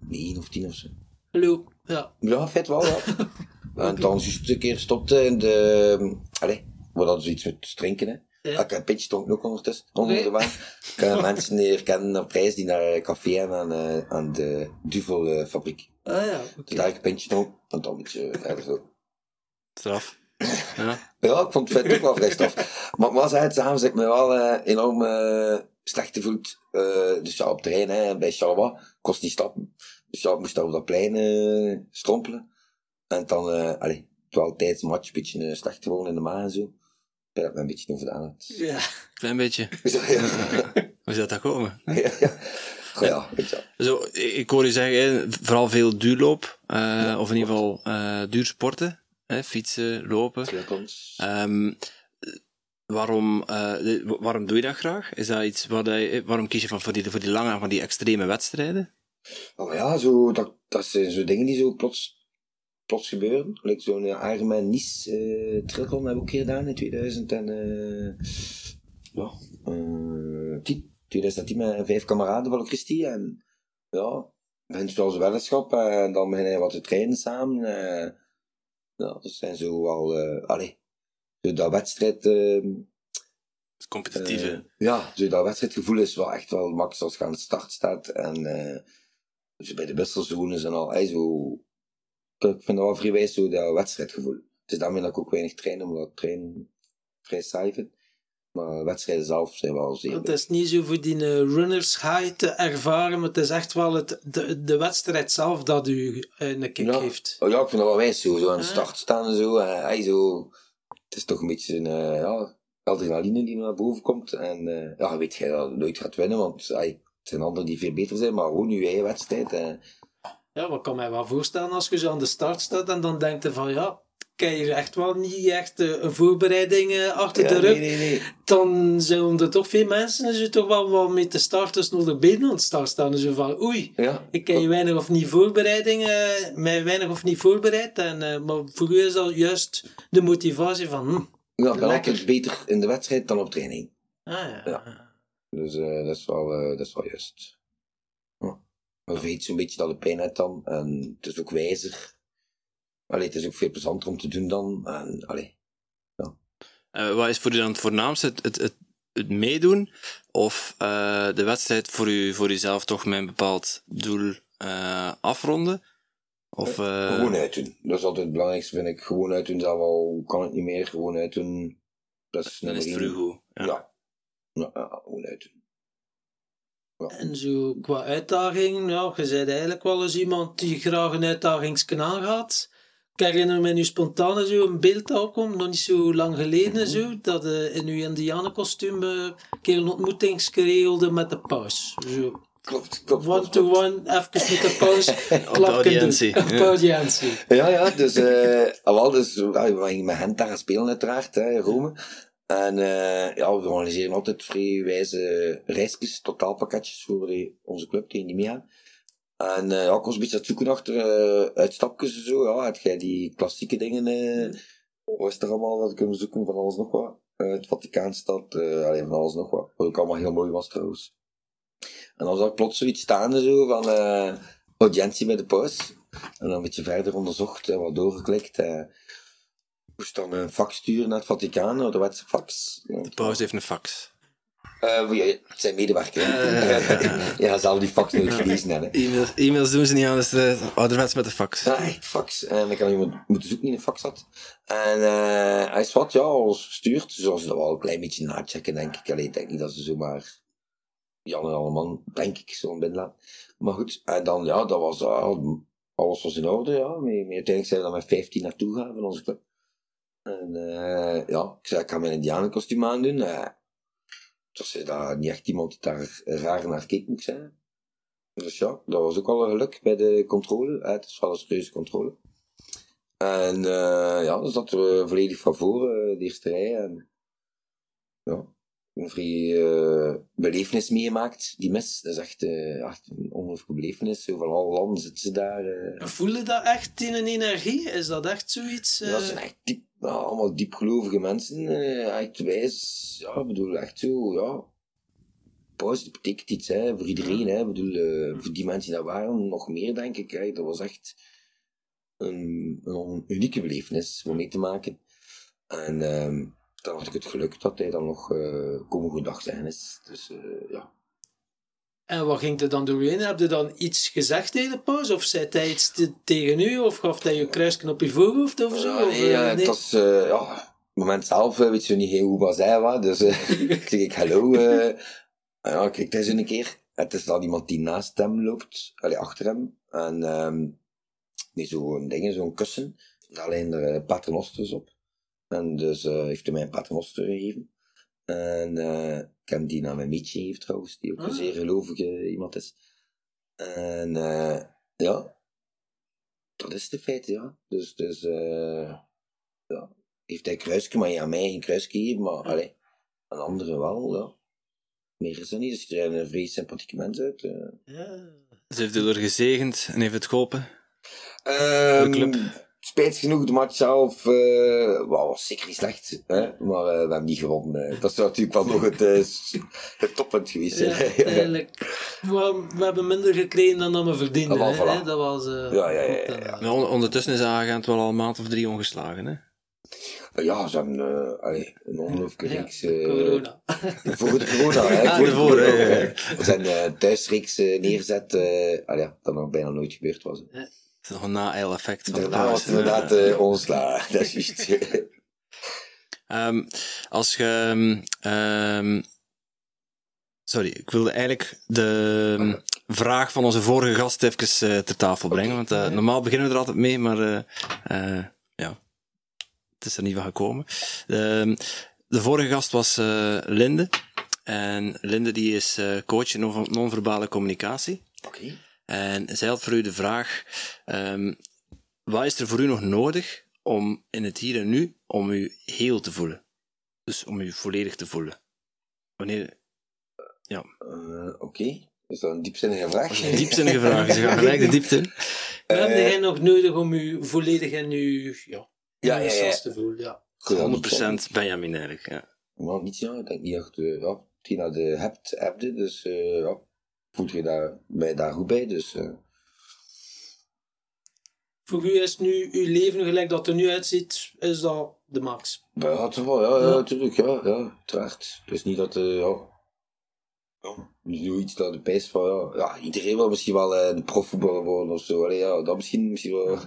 negen of tien of zo. Loop, ja. Ja, vet wel, ja. (laughs) en dan juist een keer stopte in de... Allee, waar dat zoiets met drinken, hè. Ja. Ik heb een pitje dronken ook ondertussen, onder Oké. de waan. Ik heb (laughs) mensen herkennen op prijs die naar een café en aan, eh, aan de Duvelfabriek. Ah ja, oké. Dus daar heb ik een pintje dronken, en dan een beetje verder zo. Straf. Ja. (laughs) Ja, ik vond het vet ook wel vrij straf. Maar, maar zei het samen, heb ik me wel eh, enorm eh, slecht gevoeld. Eh, dus ja, op het terrein, hè, bij Charleroi, kost niet stappen. Dus ja, ik moest daar op dat plein eh, strompelen. En dan, eh allee, terwijl tijdens een match een beetje eh, slecht geworden in de maag en zo. Ik heb ik me een beetje overdaan. had. Ja. Klein beetje. (laughs) Ja, (laughs) Hoe zou dat komen? ja, ja. Goh. Zo, ik hoor je zeggen, hè, vooral veel duurloop, eh, of in ieder geval eh duursporten. hè, fietsen, lopen. Waarom, eh, de- waarom doe je dat graag? Is dat iets wat eh, waarom kies je van voor die, voor die lange, van die extreme wedstrijden? Oh ja, zo, dat, dat zijn zo dingen die zo plots, plots gebeuren. Like zo'n uh, Ironman Nice eh triathlon heb ik ook gedaan in 2000 en, eh, ja, eh, 10. 2010 met vijf kameraden van Christie. En ja, begint zo'n weddenschap en dan beginnen we wat te trainen samen. eh. ja, dat zijn zo wel, eh allee, dat wedstrijd... eh, Het competitieve. eh, ja, dat wedstrijdgevoel is wel echt wel max als je aan de start staat. En eh, dus bij de wisselseizoenen en al. Ey, zo, ik vind dat wel vrij wijs, zo dat wedstrijdgevoel. Het is daarmee dat ik ook weinig train, omdat ik trainen vrij saai vind. Maar wedstrijden zelf zijn wel zeer Het is niet zo voor die eh, runners high te ervaren, maar het is echt wel het, de, de wedstrijd zelf dat u een kick Ja. heeft. Oh ja, ik vind dat wel wijs, zo, zo aan de start staan en zo. En, ey, zo. Het is toch een beetje een eh, ja, adrenaline die naar boven komt. En eh, ja, weet je dat je nooit gaat winnen, want ey, het zijn anderen die veel beter zijn, maar gewoon je eigen wedstrijd. eh, Ja, wat kan mij wel voorstellen als je zo aan de start staat en dan denkt je van ja, heb hier echt wel niet echt eh, een voorbereiding eh, achter de rug. nee, nee, nee. Dan zijn er toch veel mensen die toch wel wat met de starters nog de benen aan het start staan. Zo van oei, Ja, ik heb hier weinig of niet voorbereiding, eh, mij weinig of niet voorbereid. En, maar voor u is dat juist de motivatie van hm, Ja, ik ben Lekker. altijd beter in de wedstrijd dan op training. ah ja. Ja. Dus dat, is wel, dat is wel juist. Maar je weet zo'n beetje dat de pijn uit dan. En het is ook wijzer. Allee, het is ook veel plezanter om te doen dan. En, allee. Eh, wat is voor u dan het voornaamste? Het, het, het, het meedoen? Of eh, de wedstrijd voor, u, voor uzelf toch met een bepaald doel eh, afronden? Of, eh, Gewoon uitdoen. Dat is altijd het belangrijkste, vind ik. Gewoon uitdoen, dat wel kan het niet meer. Gewoon uitdoen. Dat is dan is het nummer voor u één. goed. Ja. Ja. Ja, ja, gewoon uitdoen. Ja. En zo qua uitdaging, ja, je bent eigenlijk wel eens iemand die graag een uitdagingskanaal gaat. Ik herinner me nu spontaan zo een beeld dat opkomt, nog niet zo lang geleden zo, dat je in uw indianenkostuum eh, een keer een ontmoeting geregelde met de paus. Zo, Klopt, klopt. one klopt, to klopt. one, even met de paus, (laughs) audiëntie. (laughs) Op audiëntie. Ja, ja, dus, eh ah, wel, dus ja, we gingen met hen daar spelen uiteraard, hè, in Rome. En eh, ja, we organiseren altijd vrij wijze reisjes, totaalpakketjes voor die- onze club die niet meegaan. En eh, ja, ik was een beetje aan het zoeken achter eh, uitstapjes en zo. Ja, had jij die klassieke dingen, wat is er allemaal dat kunnen zoeken van alles nog wat. Eh, het Vaticaanstad, alleen van alles nog wat. Wat ook allemaal heel mooi was trouwens. En dan zag ik plots zoiets staan zo van eh, audiëntie bij de paus. En dan een beetje verder onderzocht en wat doorgeklikt. eh moest dan een fax sturen naar het Vaticaan, ouderwetse fax. De paus heeft een fax. Eh, ja, het zijn medewerker. hè. (laughs) ja, zelf die fax nooit gelezen hebben. E-mails, e-mails doen ze niet aan, dus uh, ouderwets met de fax. Ja, echt fax. En ik had iemand moeten zoeken die een fax had. En eh, hij is wat, ja, alles gestuurd. Zoals ze dat wel een klein beetje nachecken, denk ik. Alleen, ik denk niet dat ze zomaar Jan en Alleman, denk ik, zo'n binnenlaten. Maar goed, en dan, ja, dat was, ja, alles was in orde, ja. Maar, uiteindelijk zijn we dan met 15 naartoe gaan van onze club. En eh, ja, ik zei, ik ga mijn indianenkostuum aandoen. Uh, dus was daar niet echt iemand die daar raar naar keek, moet zeggen. Dus ja, dat was ook al een geluk bij de controle. Eh, het is wel een serieuze controle. En uh, ja, dan zaten we volledig van voren, uh, de eerste rij. En ja, een vrij uh, belevenis meegemaakt, die mis. Dat is echt, echt een ongelooflijke belevenis. Zo van alle landen zitten ze daar. Voel je dat echt in een energie? Is dat echt zoiets? Ja, dat zijn echt diep, nou, allemaal diepgelovige mensen. Echt wijs. Ja, ik bedoel, echt zo, ja. Pauze betekent iets, hè, voor iedereen. Hè. Ik bedoel, uh, voor die mensen die daar waren, nog meer, denk ik. Hè. Dat was echt een, een unieke belevenis om mee te maken. En uh, dan had ik het geluk dat hij dan nog uh, komen goedag zijn is. Dus uh, ja. En wat ging er dan doorheen? Heb je dan iets gezegd tegen de pauze? Of zei hij iets te, tegen u? Of gaf hij je kruisje op je voorhoofd of zo? Ja, nee, nee? het was... Uh, ja, het moment zelf weet je niet heel hoe was hij was. Dus (laughs) (laughs) ik zeg ik hallo. ja, kijk, hij zo een keer. Het is dan iemand die naast hem loopt. Allee, achter hem. En um, niet zo'n ding, zo'n kussen. Alleen er uh, paternosters op. En dus uh, heeft hij mij een paternoster gegeven. En uh, ik heb mijn meetje gegeven trouwens, die ook ah. een zeer gelovige iemand is. En uh, ja, dat is de feit, ja. Dus, dus uh, ja, heeft hij kruisje, maar ja, mij geen kruisje gegeven, maar allee, aan anderen wel, ja. Meer is er niet, dus er een vrij sympathieke mens uit. eh. Ja. Ze heeft u er gezegend en heeft het geholpen. Ehm, club. Spijt genoeg, de match zelf eh, was zeker niet slecht. Hè? Maar eh, we hebben niet gewonnen. Dat zou natuurlijk wel nog het, eh, het toppunt geweest Ja, (laughs) zijn. eigenlijk. We, we hebben minder gekregen dan dat we verdienden. Ah, hè. Dat was... eh, Ja, ja, ja, ja. Maar on- ondertussen is agent wel al een maand of drie ongeslagen. Hè? Ja, ze hebben eh, allee, een ongelooflijke Ja, reeks. corona. Voor de corona, hè? Ah, voor de corona. ja, ja. We zijn eh thuisreeks neergezet. allee, ja, dat nog bijna nooit gebeurd was. hè. Het is nog een na-eil-effect van de pauze. inderdaad eh. (laughs) Dat is juist. (laughs) Ehm, als je. ehm, ehm, sorry, ik wilde eigenlijk de vraag van onze vorige gast even eh, ter tafel brengen. Want eh, normaal beginnen we er altijd mee, maar ja, het is er niet van gekomen. De vorige gast was Linde. En Linde die is coach in non- non-verbale communicatie. Oké. En zij had voor u de vraag: ehm, wat is er voor u nog nodig om in het hier en nu om u heel te voelen? Dus om u volledig te voelen. Wanneer. Ja, Eh, Oké. Is dat een diepzinnige vraag? een diepzinnige vraag. Ze gaan (laughs) gelijk de diepte in. Wat heb Eh, jij nog nodig om u volledig in uw ja, Ja, ja, ja. essence te voelen? Ja. Goed, dat niet zijn. 100% Benjamin eigenlijk. Ja. Maar niet ja, ik denk niet echt, eh, ja, hetgeen dat je hebt, heb je, dus eh, ja, voelt je daar, mij daar goed bij, dus eh, Voor u is nu uw leven gelijk dat er nu uitziet, is dat de max. ja, toch wel, ja, ja, Ja. natuurlijk, ja, ja, uiteraard. Het is niet dat, eh ja, ja, zoiets dat de pijs van, ja, ja, iedereen wil misschien wel eh, een profvoetballer worden of zo, allee, ja, dat misschien, misschien wel,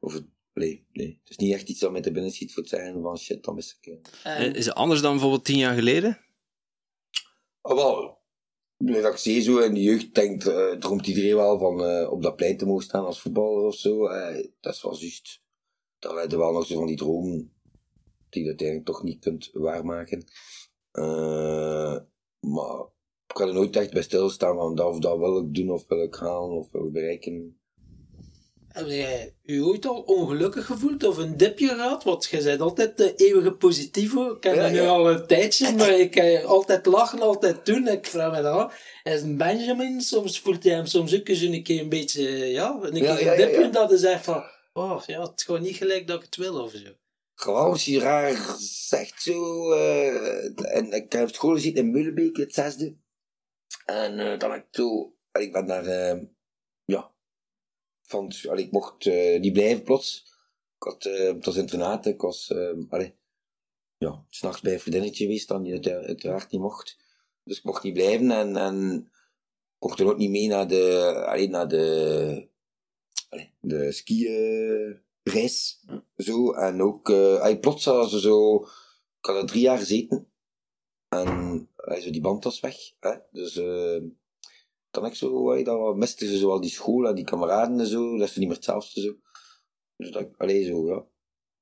of, het- nee, nee, het is niet echt iets dat mij te binnen schiet voor het zeggen van shit, dan mis ik, En, Is het anders dan bijvoorbeeld tien jaar geleden? Ah, wel. Nu dat ik zie zo in de jeugd denkt, eh, droomt iedereen wel van eh, op dat plein te mogen staan als voetballer of zo. Eh, dat is wel juist. Dan heb je wel nog zo van die dromen die je uiteindelijk toch niet kunt waarmaken. Maar ik kan er nooit echt bij stilstaan van dat of dat wil ik doen of wil ik halen of wil ik bereiken. Heb jij u ooit al ongelukkig gevoeld of een dipje gehad? Want jij bent altijd de eeuwige positieve. Ik ken Ja, je nu al een tijdje, maar ik kan je altijd lachen, altijd doen. Ik vraag me dan is een Benjamin, soms voelt hij hem soms ook eens een keer een beetje, ja, een keer Ja, een dipje dat hij zegt van, oh ja, het is gewoon niet gelijk dat ik het wil of zo. Gewoon als je raar zegt zo. eh, en ik heb het school gezien in Mullenbeek, het zesde. En eh, dan heb ik zo. en ik ben eh, ja. Van, allee, ik mocht eh, niet blijven plots. Ik had, eh, het was ik was. eh allee, ja, s'nachts bij een vriendinnetje geweest, dan die het uit- uiteraard niet mocht. Dus ik mocht niet blijven en. en mocht er ook niet mee naar de. Allee, naar de. Allee, de ski-reis. Zo, en ook, hij plots hadden ze zo, ik had er drie jaar gezeten. En hij zo die band was weg. Hè? Dus eh dan ik zo, hey, dan miste ze zo al die school en die kameraden en zo, dat is niet meer hetzelfde zo. Dus dat ik, allee, zo, ja.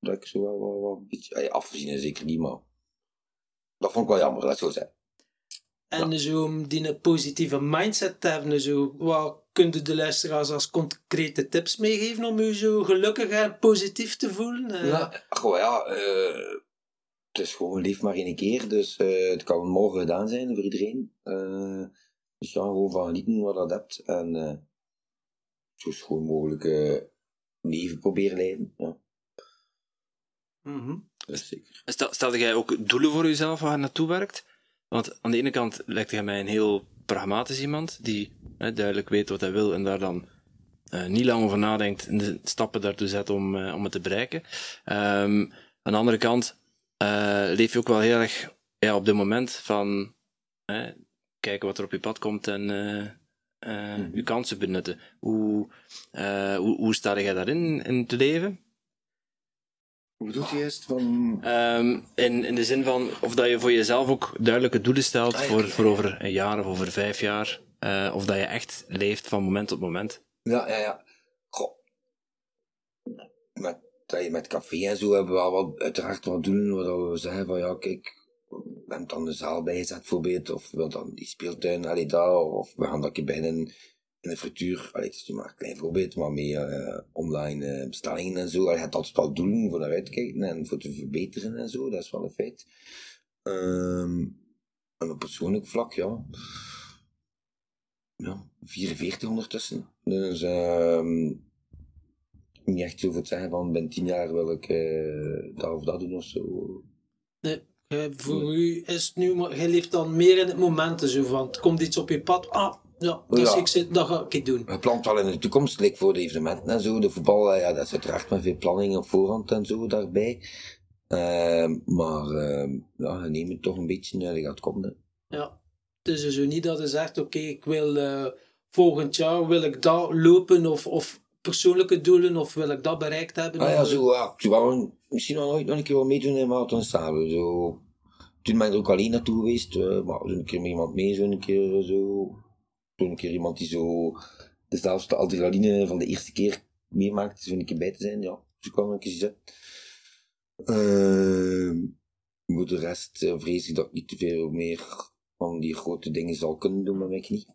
Dat ik zo wel, wel, wel een beetje, hey, afgezien is zeker niet, maar dat vond ik wel jammer, laat het zo zijn. En zo om die een positieve mindset te hebben, zo, wat kunnen de luisteraars als concrete tips meegeven om je zo gelukkig en positief te voelen? Eh, Ja, goh, ja, eh, het is gewoon leef maar één keer, dus eh, het kan morgen gedaan zijn voor iedereen. Eh, dus ja, gewoon van genieten wat dat hebt en eh, zo schoon mogelijk eh, leven proberen leiden. Ja, dat is zeker. Stel, stelde jij ook doelen voor jezelf waar je naartoe werkt? Want aan de ene kant lijkt jij mij een heel pragmatisch iemand, die hè, duidelijk weet wat hij wil en daar dan eh, niet lang over nadenkt en de stappen daartoe zet om, eh, om het te bereiken. Ehm, aan de andere kant eh, leef je ook wel heel erg ja, op dit moment van hè, kijken wat er op je pad komt en eh, eh, je kansen benutten. Hoe, eh, hoe, hoe sta jij daarin in te leven? Hoe bedoelt je juist van... Ehm, in, in de zin van of dat je voor jezelf ook duidelijke doelen stelt Ah, ja, voor, voor over een jaar of over vijf jaar. of dat je echt leeft van moment tot moment. Ja, ja, ja. Goh. Met, dat je met café en zo hebben we al wat, uiteraard wat doen, wat we zeggen van ja, kijk, we hebben dan de zaal bijgezet bijvoorbeeld, of we dan die speeltuin, allee daar, of we gaan dat binnen in de frituur, allee, het is maar een klein voorbeeld, maar met eh, online eh, bestellingen en zo, allee, je hebt altijd wel doelen voor naar uit te kijken en voor te verbeteren en zo, dat is wel een feit. Ehm, en op persoonlijk vlak, ja. Ja, 44 ondertussen. Dus, ehm niet echt zo te zeggen van, ben tien jaar wil ik eh, dat of dat doen of zo. Nee, voor u is het nu, maar je leeft dan meer in het moment, zo van, het komt iets op je pad, ah, ja, Ja. ik, zit- dat ga ik doen. Je plant wel in de toekomst, like voor de evenementen en zo. De voetbal, eh, ja, dat is uiteraard met veel planning op voorhand en zo daarbij. Ehm, maar ehm, ja, je neemt het toch een beetje, uh, dat gaat komen. hè. Ja. Het is zo niet dat je zegt, oké, ik wil eh, volgend jaar wil ik dat lopen of, of persoonlijke doelen of wil ik dat bereikt hebben. Ah ja, zo, ja, ik misschien wel nooit nog een keer wel meedoen in Marathon Sable. Zo. Toen ben ik er ook alleen naartoe geweest, eh, maar zo een keer met iemand mee, zo een keer eh, zo. Toen een keer iemand die zo dezelfde adrenaline van de eerste keer meemaakt, zo een keer bij te zijn, ja. Dus ik kwam een keer zitten. Ehm, voor de rest eh, vrees ik dat ik niet te veel meer van die grote dingen zal kunnen doen met mijn knie.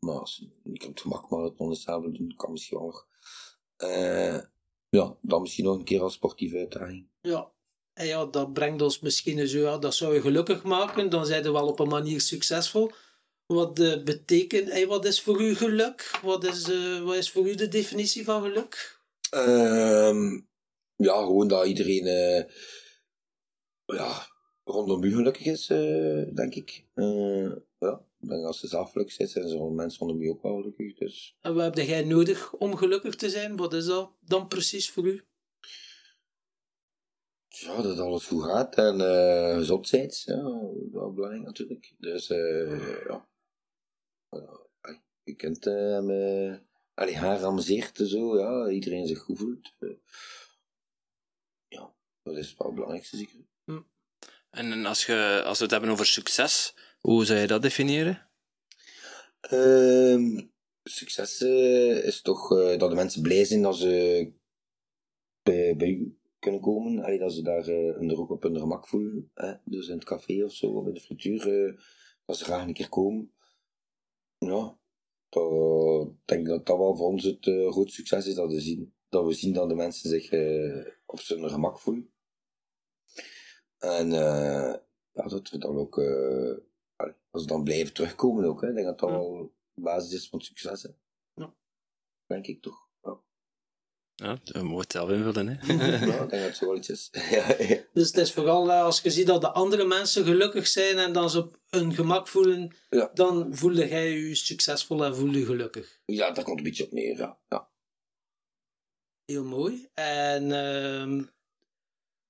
Maar als ik op het gemak marathon Sable doen, kan misschien wel nog. Eh, ja, dan misschien nog een keer als sportieve uitdaging. Ja. En ja, dat brengt ons misschien zo, ja, dat zou je gelukkig maken, dan zijn we wel op een manier succesvol. Wat eh, betekent, en wat is voor u geluk? Wat is, eh, wat is voor u de definitie van geluk? Ehm, ja, gewoon dat iedereen eh, ja, rondom u gelukkig is, eh, denk ik. Eh, ja, denk als ze zelf gelukkig zijn, zijn ze mensen rondom u ook wel gelukkig. Dus. En wat heb jij nodig om gelukkig te zijn? Wat is dat dan precies voor u? Ja, dat alles goed gaat en eh gezondheid, ja, wel belangrijk natuurlijk. Dus eh ja, uh, je kunt eh me, allee, haar amuseert en zo, ja, iedereen zich goed voelt. eh. ja, dat is wel het belangrijkste zeker. En en als, je, als we het hebben over succes, hoe zou je dat definiëren? Ehm, succes eh, is toch eh, dat de mensen blij zijn dat ze bij, bij u kunnen komen. Allee, dat ze daar eh, een ook op hun gemak voelen. Hè? Dus in het café of zo, bij de frituur, dat ze graag een keer komen. Ja, ik denk dat dat wel voor ons het groot succes is. Dat we, zien, dat we zien dat de mensen zich op zijn gemak voelen. En dat we dan ook... als ze dan blijven terugkomen ook, hè, ik denk dat dat Ja. wel de basis is van succes. Hè. Ja. Denk ik toch. Ja, moeten het zelf invullen. Hè? ja ik (laughs) denk dat het zo wel iets is. (laughs) ja, ja. Dus het is vooral eh, als je ziet dat de andere mensen gelukkig zijn en dan ze op hun gemak voelen, Ja. dan voelde jij je succesvol en voel je gelukkig. ja, daar komt een beetje op neer. Ja. Ja. Heel mooi. En ehm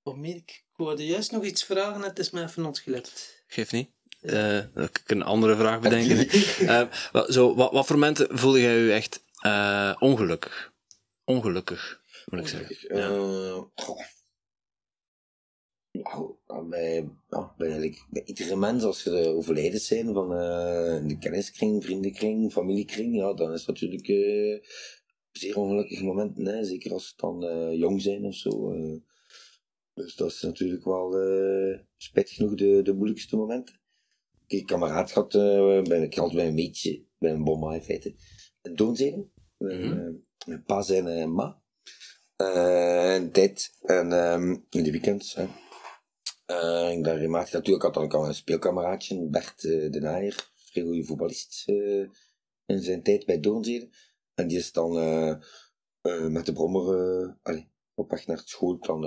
wat meer ik? Wilde juist nog iets vragen en het is me even ontglipt. Geef niet. Kan ik een andere vraag bedenken. (laughs) Wat, zo, wat, wat voor momenten voelde jij je echt eh, ongelukkig? Ongelukkig, moet ik zeggen. Ja. goh. Nou, ja, bij, ja, bij, eigenlijk bij iedere mens, als eh, overlijden zijn van de kenniskring, vriendenkring, familiekring, ja, dan is dat natuurlijk zeer ongelukkige momenten, hè, zeker als ze dan jong zijn of zo. dus dat is natuurlijk wel spijtig genoeg de, de moeilijkste momenten. Ik heb een kameraad gehad, eh ben ik altijd bij een meetje, bij een bomma in feite, een. Mhm. Mijn pa en eh, ma. Eh, een tijd. En ehm, in de weekends. Hè. Eh, ik daar regelmatig naartoe. Ik had dan ook al een speelkameraadje, Bert de Naaier. Vrij goede voetballist in zijn tijd bij Doornzede. En die is dan met de brommer op weg naar school dan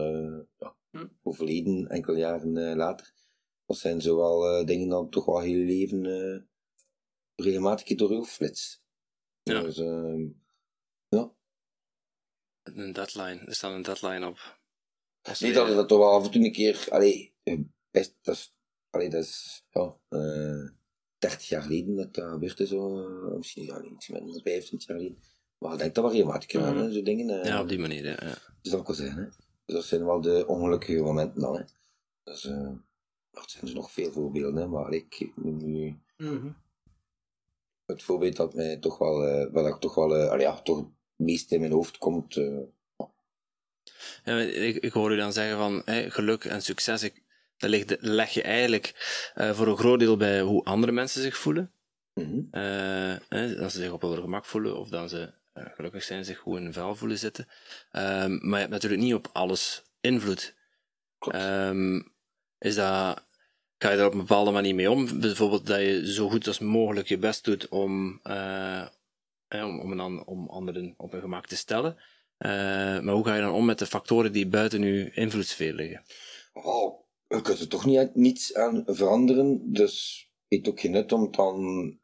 ja, Hm. overleden, enkele jaren later. Dat zijn zowel eh, dingen dan toch wel heel leven eh, regelmatig door flits. Ja. Dus, ehm, ja. Een deadline, er staat een deadline op. Als Niet je- dat dat toch wel af en toe een keer, allee, eh, best, dat is, allee, dat is, ja, eh 30 jaar geleden dat dat gebeurd is, zo, misschien ja, iets minder dan 25 jaar geleden. Maar ik denk dat wel regelmatig gedaan, Mhm. hè, zo dingen. Ja, op die manier. Ja. Dus dat kan zijn, hè. Dus dat zijn wel de ongelukkige momenten dan, hè. Dus, er zijn er nog veel voorbeelden, maar ik nu Mhm. het voorbeeld dat mij toch wel, eh, wel, dat toch wel, allee, ja, toch het meest in mijn hoofd komt, eh, Ja, ik, ik hoor u dan zeggen van hè, geluk en succes, ik, dat ligt, leg je eigenlijk eh, voor een groot deel bij hoe andere mensen zich voelen. Hè, dat ze zich op hun gemak voelen of dat ze gelukkig zijn, zich goed in hun vel voelen zitten. Ehm, maar je hebt natuurlijk niet op alles invloed. Klopt. Ehm, is dat, ga je daar op een bepaalde manier mee om? Bijvoorbeeld dat je zo goed als mogelijk je best doet om, eh, om, om, een om anderen op hun gemak te stellen. Eh, maar hoe ga je dan om met de factoren die buiten je invloedssfeer liggen? Oh, je kunt er toch niet, niets aan veranderen, dus heeft ook geen nut om dan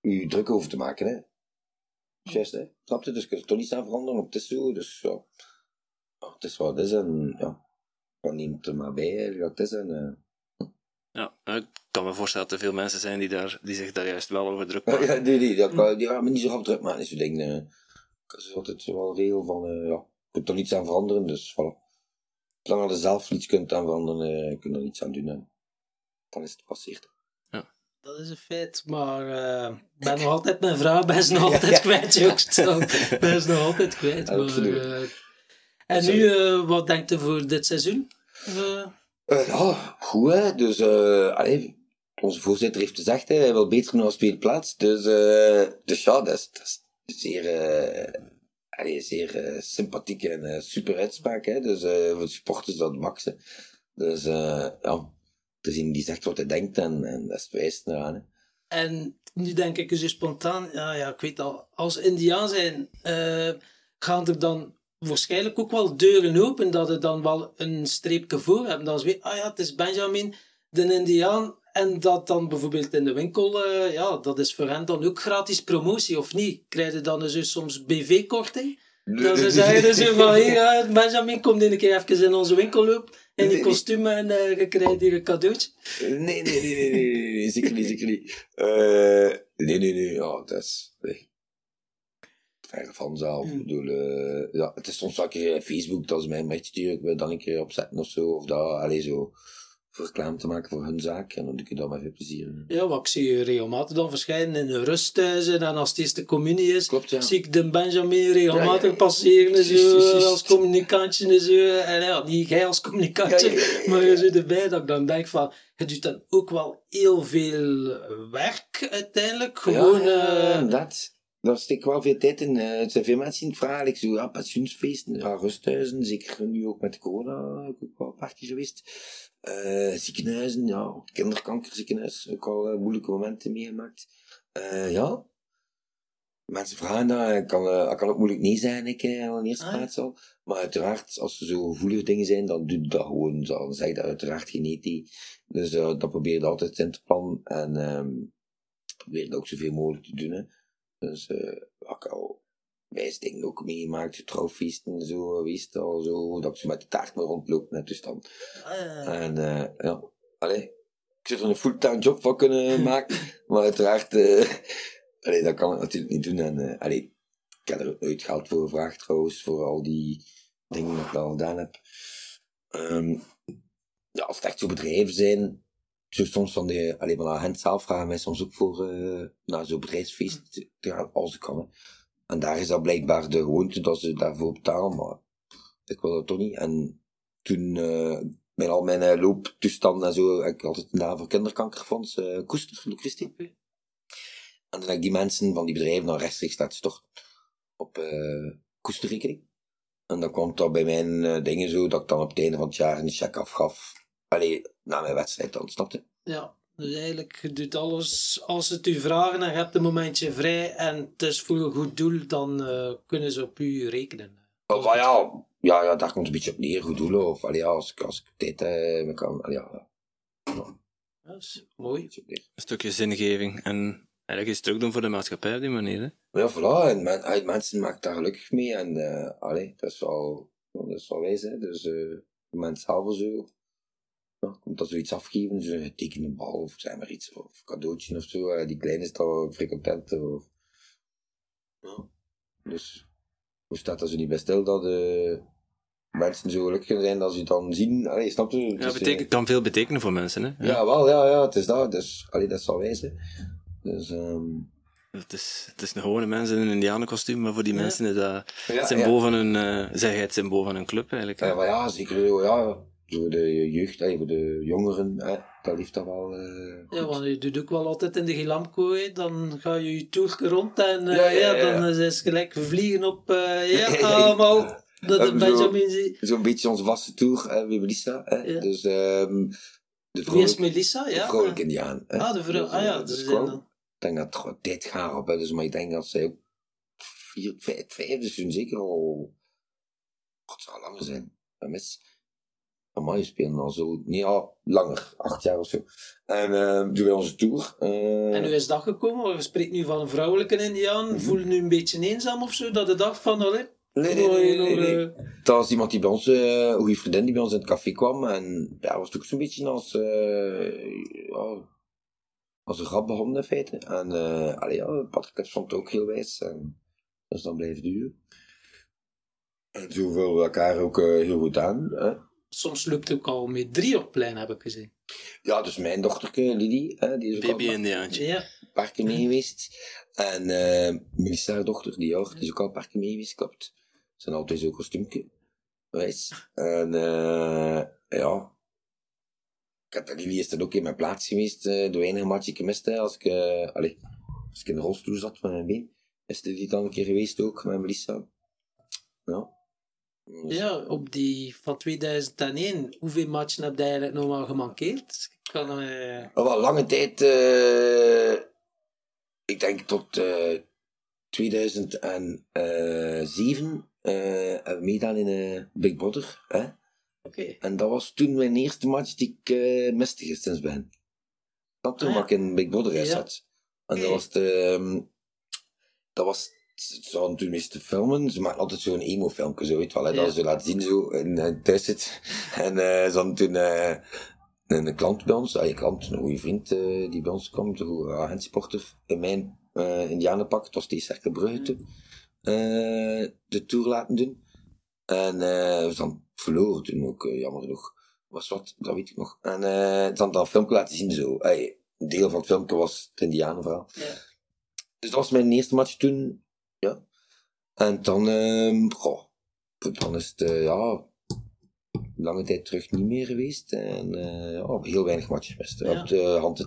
je druk over te maken, hè. Juist, hè. Snap je? Dus je kunt er toch niets aan veranderen, op het is zo, dus. Ja, Het is wat het is en ja. Dan neemt er maar bij, dat het is en... eh. Ja, ik kan me voorstellen dat er veel mensen zijn die, daar, die zich daar juist wel over druk (laughs) Ja, maken. ja, dat kan, die gaan me niet zo rap druk maken, is zo'n ding. eh. Ik is altijd wel een regel van, eh, ja, je kunt er niets aan veranderen, dus voilà. Zolang je er zelf niets kunt aan veranderen, eh, kun je er niets aan doen, en dan is het gepasseerd. Dat is een feit, maar eh, ik ben nog altijd mijn vrouw, ben ze nog (laughs) altijd ja. kwijt, jongst. Ik (laughs) ben ze nog altijd kwijt. Ja, maar, eh, en Sorry. nu, eh, wat denkt u voor dit seizoen? Eh, Eh, ja, goed hè. Dus, onze voorzitter heeft gezegd, hè, hij wil beter doen als tweede plaats. Dus, dus ja, dat is, dat is zeer, allee, zeer sympathiek en super uitspraak. Hè. Dus eh voor de supporters dat max. hè. Dus ja, te zien die zegt wat hij denkt en, en dat is het wijst eraan. Hè. En nu denk ik zo spontaan, ja, ja, ik weet al, als Indiaan zijn, gaan er dan waarschijnlijk ook wel deuren open, dat er dan wel een streepje voor hebben. Dat ze weten, ah ja, het is Benjamin, de Indiaan, en dat dan bijvoorbeeld in de winkel, eh, ja, dat is voor hen dan ook gratis promotie, of niet? Krijg je dan zo soms BV-korting? Dat ze zeggen dus van, hier, eh, Benjamin, kom een keer even in onze winkel lopen, in Nee, je nee. kostuum en eh, je krijgt hier een cadeautje. Nee, nee, nee, nee, nee, nee, nee, zeker niet, zeker niet. Nee, nee, nee, ja, dat is... Nee. Verre van zelf. Ik Hmm. bedoel, eh, ja, het is soms wel een keer op Facebook dat ze mij een berichtje sturen, ik wil dan een keer opzetten of zo, of dat, alleen zo, voor reclame te maken voor hun zaak, en dan doe ik dat met veel plezier. Ja, wat ik zie je regelmatig dan verschijnen in de rusthuizen en als het eerste communie is, Klopt, ja. zie ik de Benjamin regelmatig Ja, ja. passeren zo, als communicantje en zo. En ja, niet jij als communicantje, maar je zit erbij dat ik dan denk van, je doet dan ook wel heel veel werk uiteindelijk. Gewoon, ja, eh, dat. Daar steek ik wel veel tijd in. Eh, het zijn veel mensen die het vragen. Ik zo, ja, pensioensfeesten, ja, rusthuizen. Zeker nu ook met corona. Ik ook wel een paar keer geweest. Eh, ziekenhuizen, ja. Kinderkankerziekenhuis. Ook al eh, moeilijke momenten meegemaakt. Eh, ja. Mensen vragen dat. Ik kan, eh, ik kan ook moeilijk nee zijn, ik, eh, in eerste Ah. plaats al. Maar uiteraard, als er zo gevoelige dingen zijn, dan doe ik dat gewoon. Dan zeg ik dat uiteraard tegen. Dus eh, dat probeer je altijd in te plannen. En ehm probeer dat ook zoveel mogelijk te doen. Hè. Dus eh ik al wijs dingen ook meegemaakt, trouwfeesten en zo geweest al zo, dat zo met de taart maar rondloop net dus dan. eh, En eh ja, allee, ik zou er een fulltime job van kunnen (laughs) maken, maar uiteraard, eh allee, dat kan ik natuurlijk niet doen. En allee, ik heb er ook nooit geld voor gevraagd trouwens, voor al die dingen dat ik al gedaan heb. Ehm, ja, als het echt zo bedrijven zijn, zo soms van de, alleen maar naar hen zelf vragen mij soms ook voor eh naar zo'n bedrijfsfeest te te gaan, als ik kan. Hè. En daar is dat blijkbaar de gewoonte dat ze daarvoor betalen, maar ik wil dat toch niet. En toen, eh met al mijn eh, looptoestanden en zo, heb ik altijd een naam voor kinderkankerfonds, eh Koester, van de Christie. En dan heb ik die mensen van die bedrijven dan rechtstreeks laten storten op eh koesterrekening. En dan komt dat bij mijn dingen zo, dat ik dan op het einde van het jaar een check afgaf. Allee, na mijn wedstrijd dan, snapte? ja, dus eigenlijk, je doet alles, als ze het u vragen en je hebt een momentje vrij en het is voor een goed doel, dan eh, kunnen ze op u rekenen. Oh, maar ja, ja, ja, daar komt het een beetje op neer, goed doelen. Of allee, ja, als ik, als ik tijd heb, kan, allee, ja, ja, Dat is een mooi. Een stukje zingeving en eigenlijk iets terug doen voor de maatschappij op die manier. Hè? Ja, voilà, en men, mensen maken daar gelukkig mee. En eh allee, dat is wel, dat is wel wijs, hè. Dus eh mensen zelf zo, ja, komt dat zoiets afgeven, zo een bal of zeg maar iets, of cadeautje of zo. eh, die kleine is vrij content. Of, ja. Dus, hoe staat dat zo niet bij stil dat eh mensen zo gelukkig kunnen zijn dat ze het dan zien? Allee, snap je? Ja, Dus, eh, betekent, kan veel betekenen voor mensen. Hè? ja, wel, ja, ja, het is dat. Dus, allee, dat wijs, hè. Dus, ehm Het, is, het is een gewone mens in een indianenkostuum, maar voor die Ja. mensen is dat het symbool van eh zeg het symbool van een club eigenlijk. Ja, maar ja, zeker. Ja, voor de jeugd, allee, voor de jongeren. Hè. dat heeft dat wel... eh, Ja, want je doet ook wel altijd in de Gilamco, dan ga je je tour rond en eh, Ja, ja, ja, ja, dan ja. is het gelijk vliegen op, eh, (laughs) ja, allemaal. Dat de zo- Benjamin Zo'n beetje onze vaste tour, hè, wie Melissa. Hè? Ja. Dus ehm de Wie is Melissa? de Ja. vrolijke Indiaan. Ah, de vrouw. Ah ja, eh, dus dan. Ik denk dat het gewoon tijd gaat op, dus, maar ik denk dat zij ook vier, vijf, vijf dus zeker al... God, zou langer zijn. Mis. Amai, spelen al zo... Nee, ja, langer. Acht jaar of zo. En eh doen wij onze tour. eh, En hoe is dat gekomen? Je spreekt nu van een vrouwelijke Indiaan. Voel je nu een beetje eenzaam of zo? Dat je dacht van, allee, Nee, nee, nee, je nee, nog, nee. eh, Dat was iemand die bij ons, eh, een vriendin die bij ons in het café kwam. En ja, was ook zo'n beetje als, als een grap begonnen in feite. En uh, allee, ja, Patrick vond het ook heel wijs. En dus dan blijft duren. En zo vullen we elkaar ook heel goed aan. Hè. Soms lukt het ook al met drie op plein, heb ik gezien. Ja, dus mijn dochterke, Lidie, hè, die is ook al. Ja, een paar keer mee geweest. En eh Melissa, haar dochter, die ook, die is ook al een paar keer mee geweest, klopt. Zijn altijd zo'n kostuumke. Wijs. En eh ja. Ik dat is dan ook in mijn plaats geweest. eh de enige match gemist, hè, als ik, eh allee, als ik in de rolstoel zat met mijn been. Is die dan een keer geweest ook, met Melissa. Ja. Dus- ja, op die van 2001, hoeveel matchen heb je eigenlijk wel gemankeerd? Ik kan, eh, wel lange tijd, eh, ik denk tot eh 2007, eh hebben we meegedaan in eh, Big Brother. Hè? Oké. En dat was toen mijn eerste match die ik miste sinds ben. Dat toen Ah, ja. ik in Big Brother Ja. zat. En dat was de, ehm, dat was, zouden toen meestal filmen, ze maken altijd zo'n emo-filmpje, zo weet wel, hè, Ja. dat ze laten zien zo, en eh, thuis zit. (laughs) En eh, ze hadden toen eh, een, een klant bij ons, ah, een klant, een goede vriend die bij ons kwam, een goede agentsporter, in mijn indianenpak, het was die Cercle Brugge eh, de tour laten doen. En we zijn verloren toen ook, jammer genoeg. Was wat, dat weet ik nog. En ze hadden dat filmpje laten zien zo. Een deel van het filmpje was het indianenverhaal. Ja. Dus dat was mijn eerste match toen. En dan, ehm goh, dan is het, eh, ja, lange tijd terug niet meer geweest. En ja, heel weinig matches gemist. Ja. Op de hand te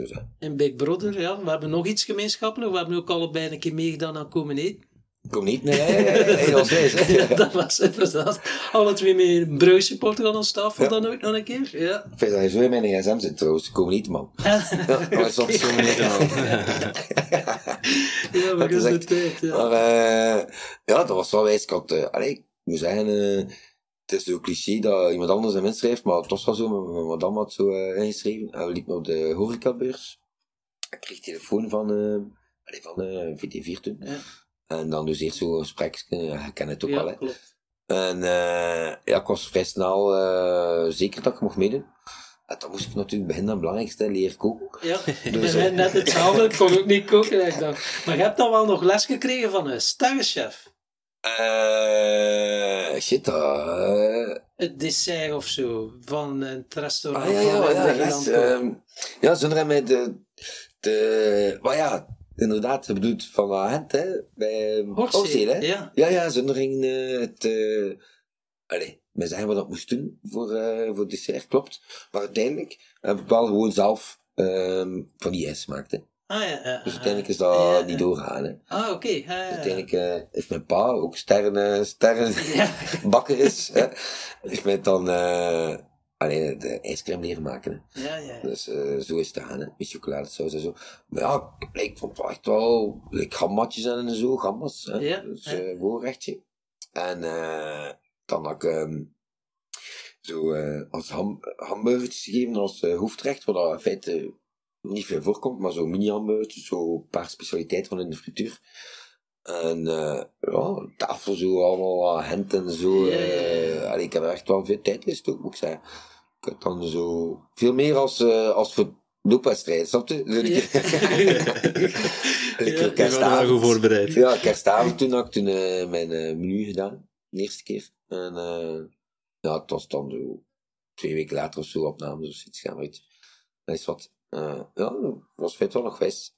we zeggen. In Big Brother, ja. We hebben nog iets gemeenschappelijk. We hebben ook allebei een keer meegedaan aan Komen Eten. Kom niet, nee, nee, wijs, hè. Ja, (laughs) dat was inderdaad. Alle twee met een Brugge supporter aan ons tafel Ja. dan ook nog een keer. Ja. Ik vind dat je zo in mijn gsm zit trouwens. Kom niet, man. (laughs) Ja, (laughs) dat is soms zo niet, man. Ja, maar Dat is de tijd. Ja. Maar eh, ja, dat was wel wijs. Ik had, eh, allee, ik moet zeggen, eh, het is zo cliché dat iemand anders hem inschrijft, maar het was wel zo, mijn madame had zo ingeschreven. En we liepen op de horecabeurs. Ik kreeg telefoon van, allee, van eh VT4 toen. Ja. En dan dus eerst zo'n gesprek, eh, je kent het ook wel, Ja, hè. klopt. En eh, ja, ik was vrij snel eh, zeker dat ik mocht meedoen. En dan moest ik natuurlijk beginnen aan het belangrijkste, leren koken. Ja, (laughs) Dus, (laughs) eh, net hetzelfde. Ik kon ook niet koken. Ik dacht. Maar je hebt dan wel nog les gekregen van een sterrenchef. Eh shit, eh, Het dessert of zo. Van het restaurant. Ah, ja, ja, ja, ja, ehm, ja, zonder mij de, de, maar ja, inderdaad, je bedoelt van agent, hè, bij Horseel, Horseel, hè. ja. Ja, ja, zonder ging eh, het, eh, allee, wij zeggen wat dat moest doen voor, eh, voor het dessert, klopt. Maar uiteindelijk heb ik wel gewoon zelf ehm, van die ijs gemaakt, hè. Ah, ja, ja, Dus uiteindelijk is dat Ja, niet doorgaan, hè. Ah, oké. ja, ja, ja. Uiteindelijk eh, heeft mijn pa, ook sterren, sterren Ja. (laughs) bakker is, hè, heeft mij dan allee, de ijscrème leren maken, hè. Ja, ja. Dus eh, zo is het gaan, hè. met chocoladesaus en zo. Maar ja, ik, vond het echt wel, like gammatjes en zo, gambas. Hè. Ja, dus eh voorrechtje. En eh, dan had ik ehm, zo eh, als ham, hamburgertjes gegeven als eh, hoofdrecht, wat in feite niet veel voorkomt, maar zo mini-hamburgertjes, zo een paar specialiteiten van in de frituur. En eh, ja, tafel zo allemaal hent en zo. Ja, ja, ja. eh, allee, ik heb er echt wel veel tijd gestoken, moet ik zeggen. Ik had dan zo veel meer als, eh, als voor loopwedstrijden, snap je? Ja. (laughs) Ja, je Je bent wel kerstavond. goed voorbereid. Ja, kerstavond toen had ik toen mijn menu gedaan. De eerste keer. En eh, ja, het was dan zo twee weken later of zo opnames of zoiets gaan uit. Dat is wat. eh, ja, dat was feit wel nog wijs.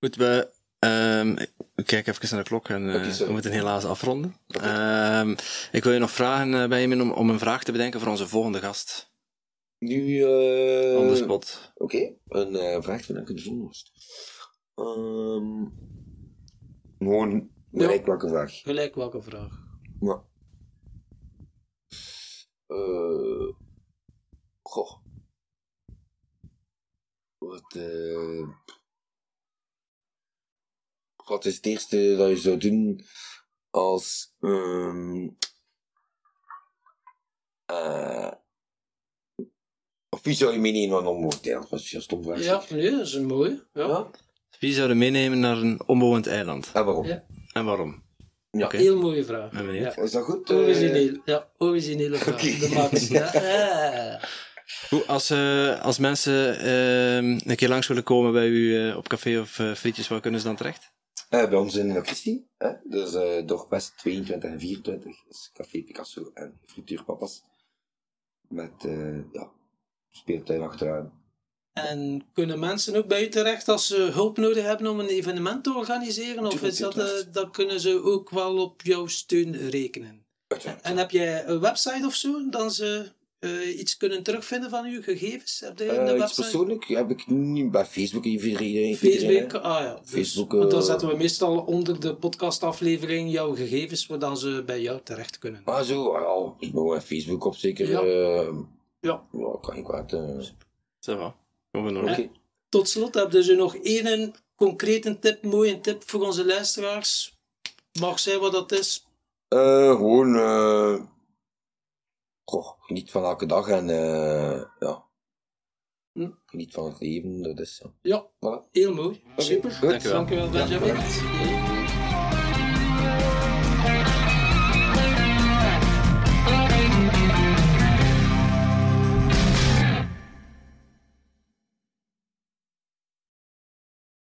Goed, we, ehm, ik kijk even naar de klok en eh, we moeten helaas afronden. Ehm, ik wil je nog vragen, eh, Benjamin, om, om een vraag te bedenken voor onze volgende gast. Nu, eh On the spot. Oké, een eh, vraag van ik het doen moest. Ehm gewoon gelijk welke vraag. Gelijk welke vraag. Ja. Eh goh. Wat, eh wat is het eerste dat je zou doen als. ehm eh of wie zou je meenemen naar een onbewoond eiland? Dat is een stom vraag. Ja, nee, dat is een mooie. Ja. Ja? Wie zou je meenemen naar een onbewoond eiland? En waarom? Ja. En waarom? Ja. Heel mooie vraag. Ben. Ja. Is dat goed? Eh, Origineel. Ja, originele vraag. Oké. De max. Ja. Ja. (laughs) Hoe, als, eh, als mensen eh, een keer langs willen komen bij u eh, op café of eh, frietjes, waar kunnen ze dan terecht? Eh, bij ons in locatie, hè? dus eh Dorpwest 22 en 24 is Café Picasso en Frituurpapas. Met, eh ja, speeltuin achteraan. En kunnen mensen ook bij u terecht als ze hulp nodig hebben om een evenement te organiseren? Of is dat, eh, dan kunnen ze ook wel op jouw steun rekenen? En heb jij een website of zo, dan ze eh, iets kunnen terugvinden van uw gegevens? Heb Eh, iets persoonlijk heb ik niet bij Facebook iedereen. Facebook, iedereen, hè. ah ja. Dus, Facebook, want dan eh, zetten we meestal onder de podcastaflevering jouw gegevens, waar dan ze bij jou terecht kunnen. Maar zo, ja, ik ben Facebook op zeker. Ja. eh, Ja. ja, kan ik eh. Gewoon in Oké. Tot slot, heb je nog één concrete tip, mooie tip voor onze luisteraars? Mag zij wat dat is? Eh, gewoon, eh goh, geniet van elke dag en eh, ja. Hm. Geniet van het leven, dat is zo. Ja, Voilà. heel mooi. Super. goed. Dankjewel. Dankjewel, Benjamin.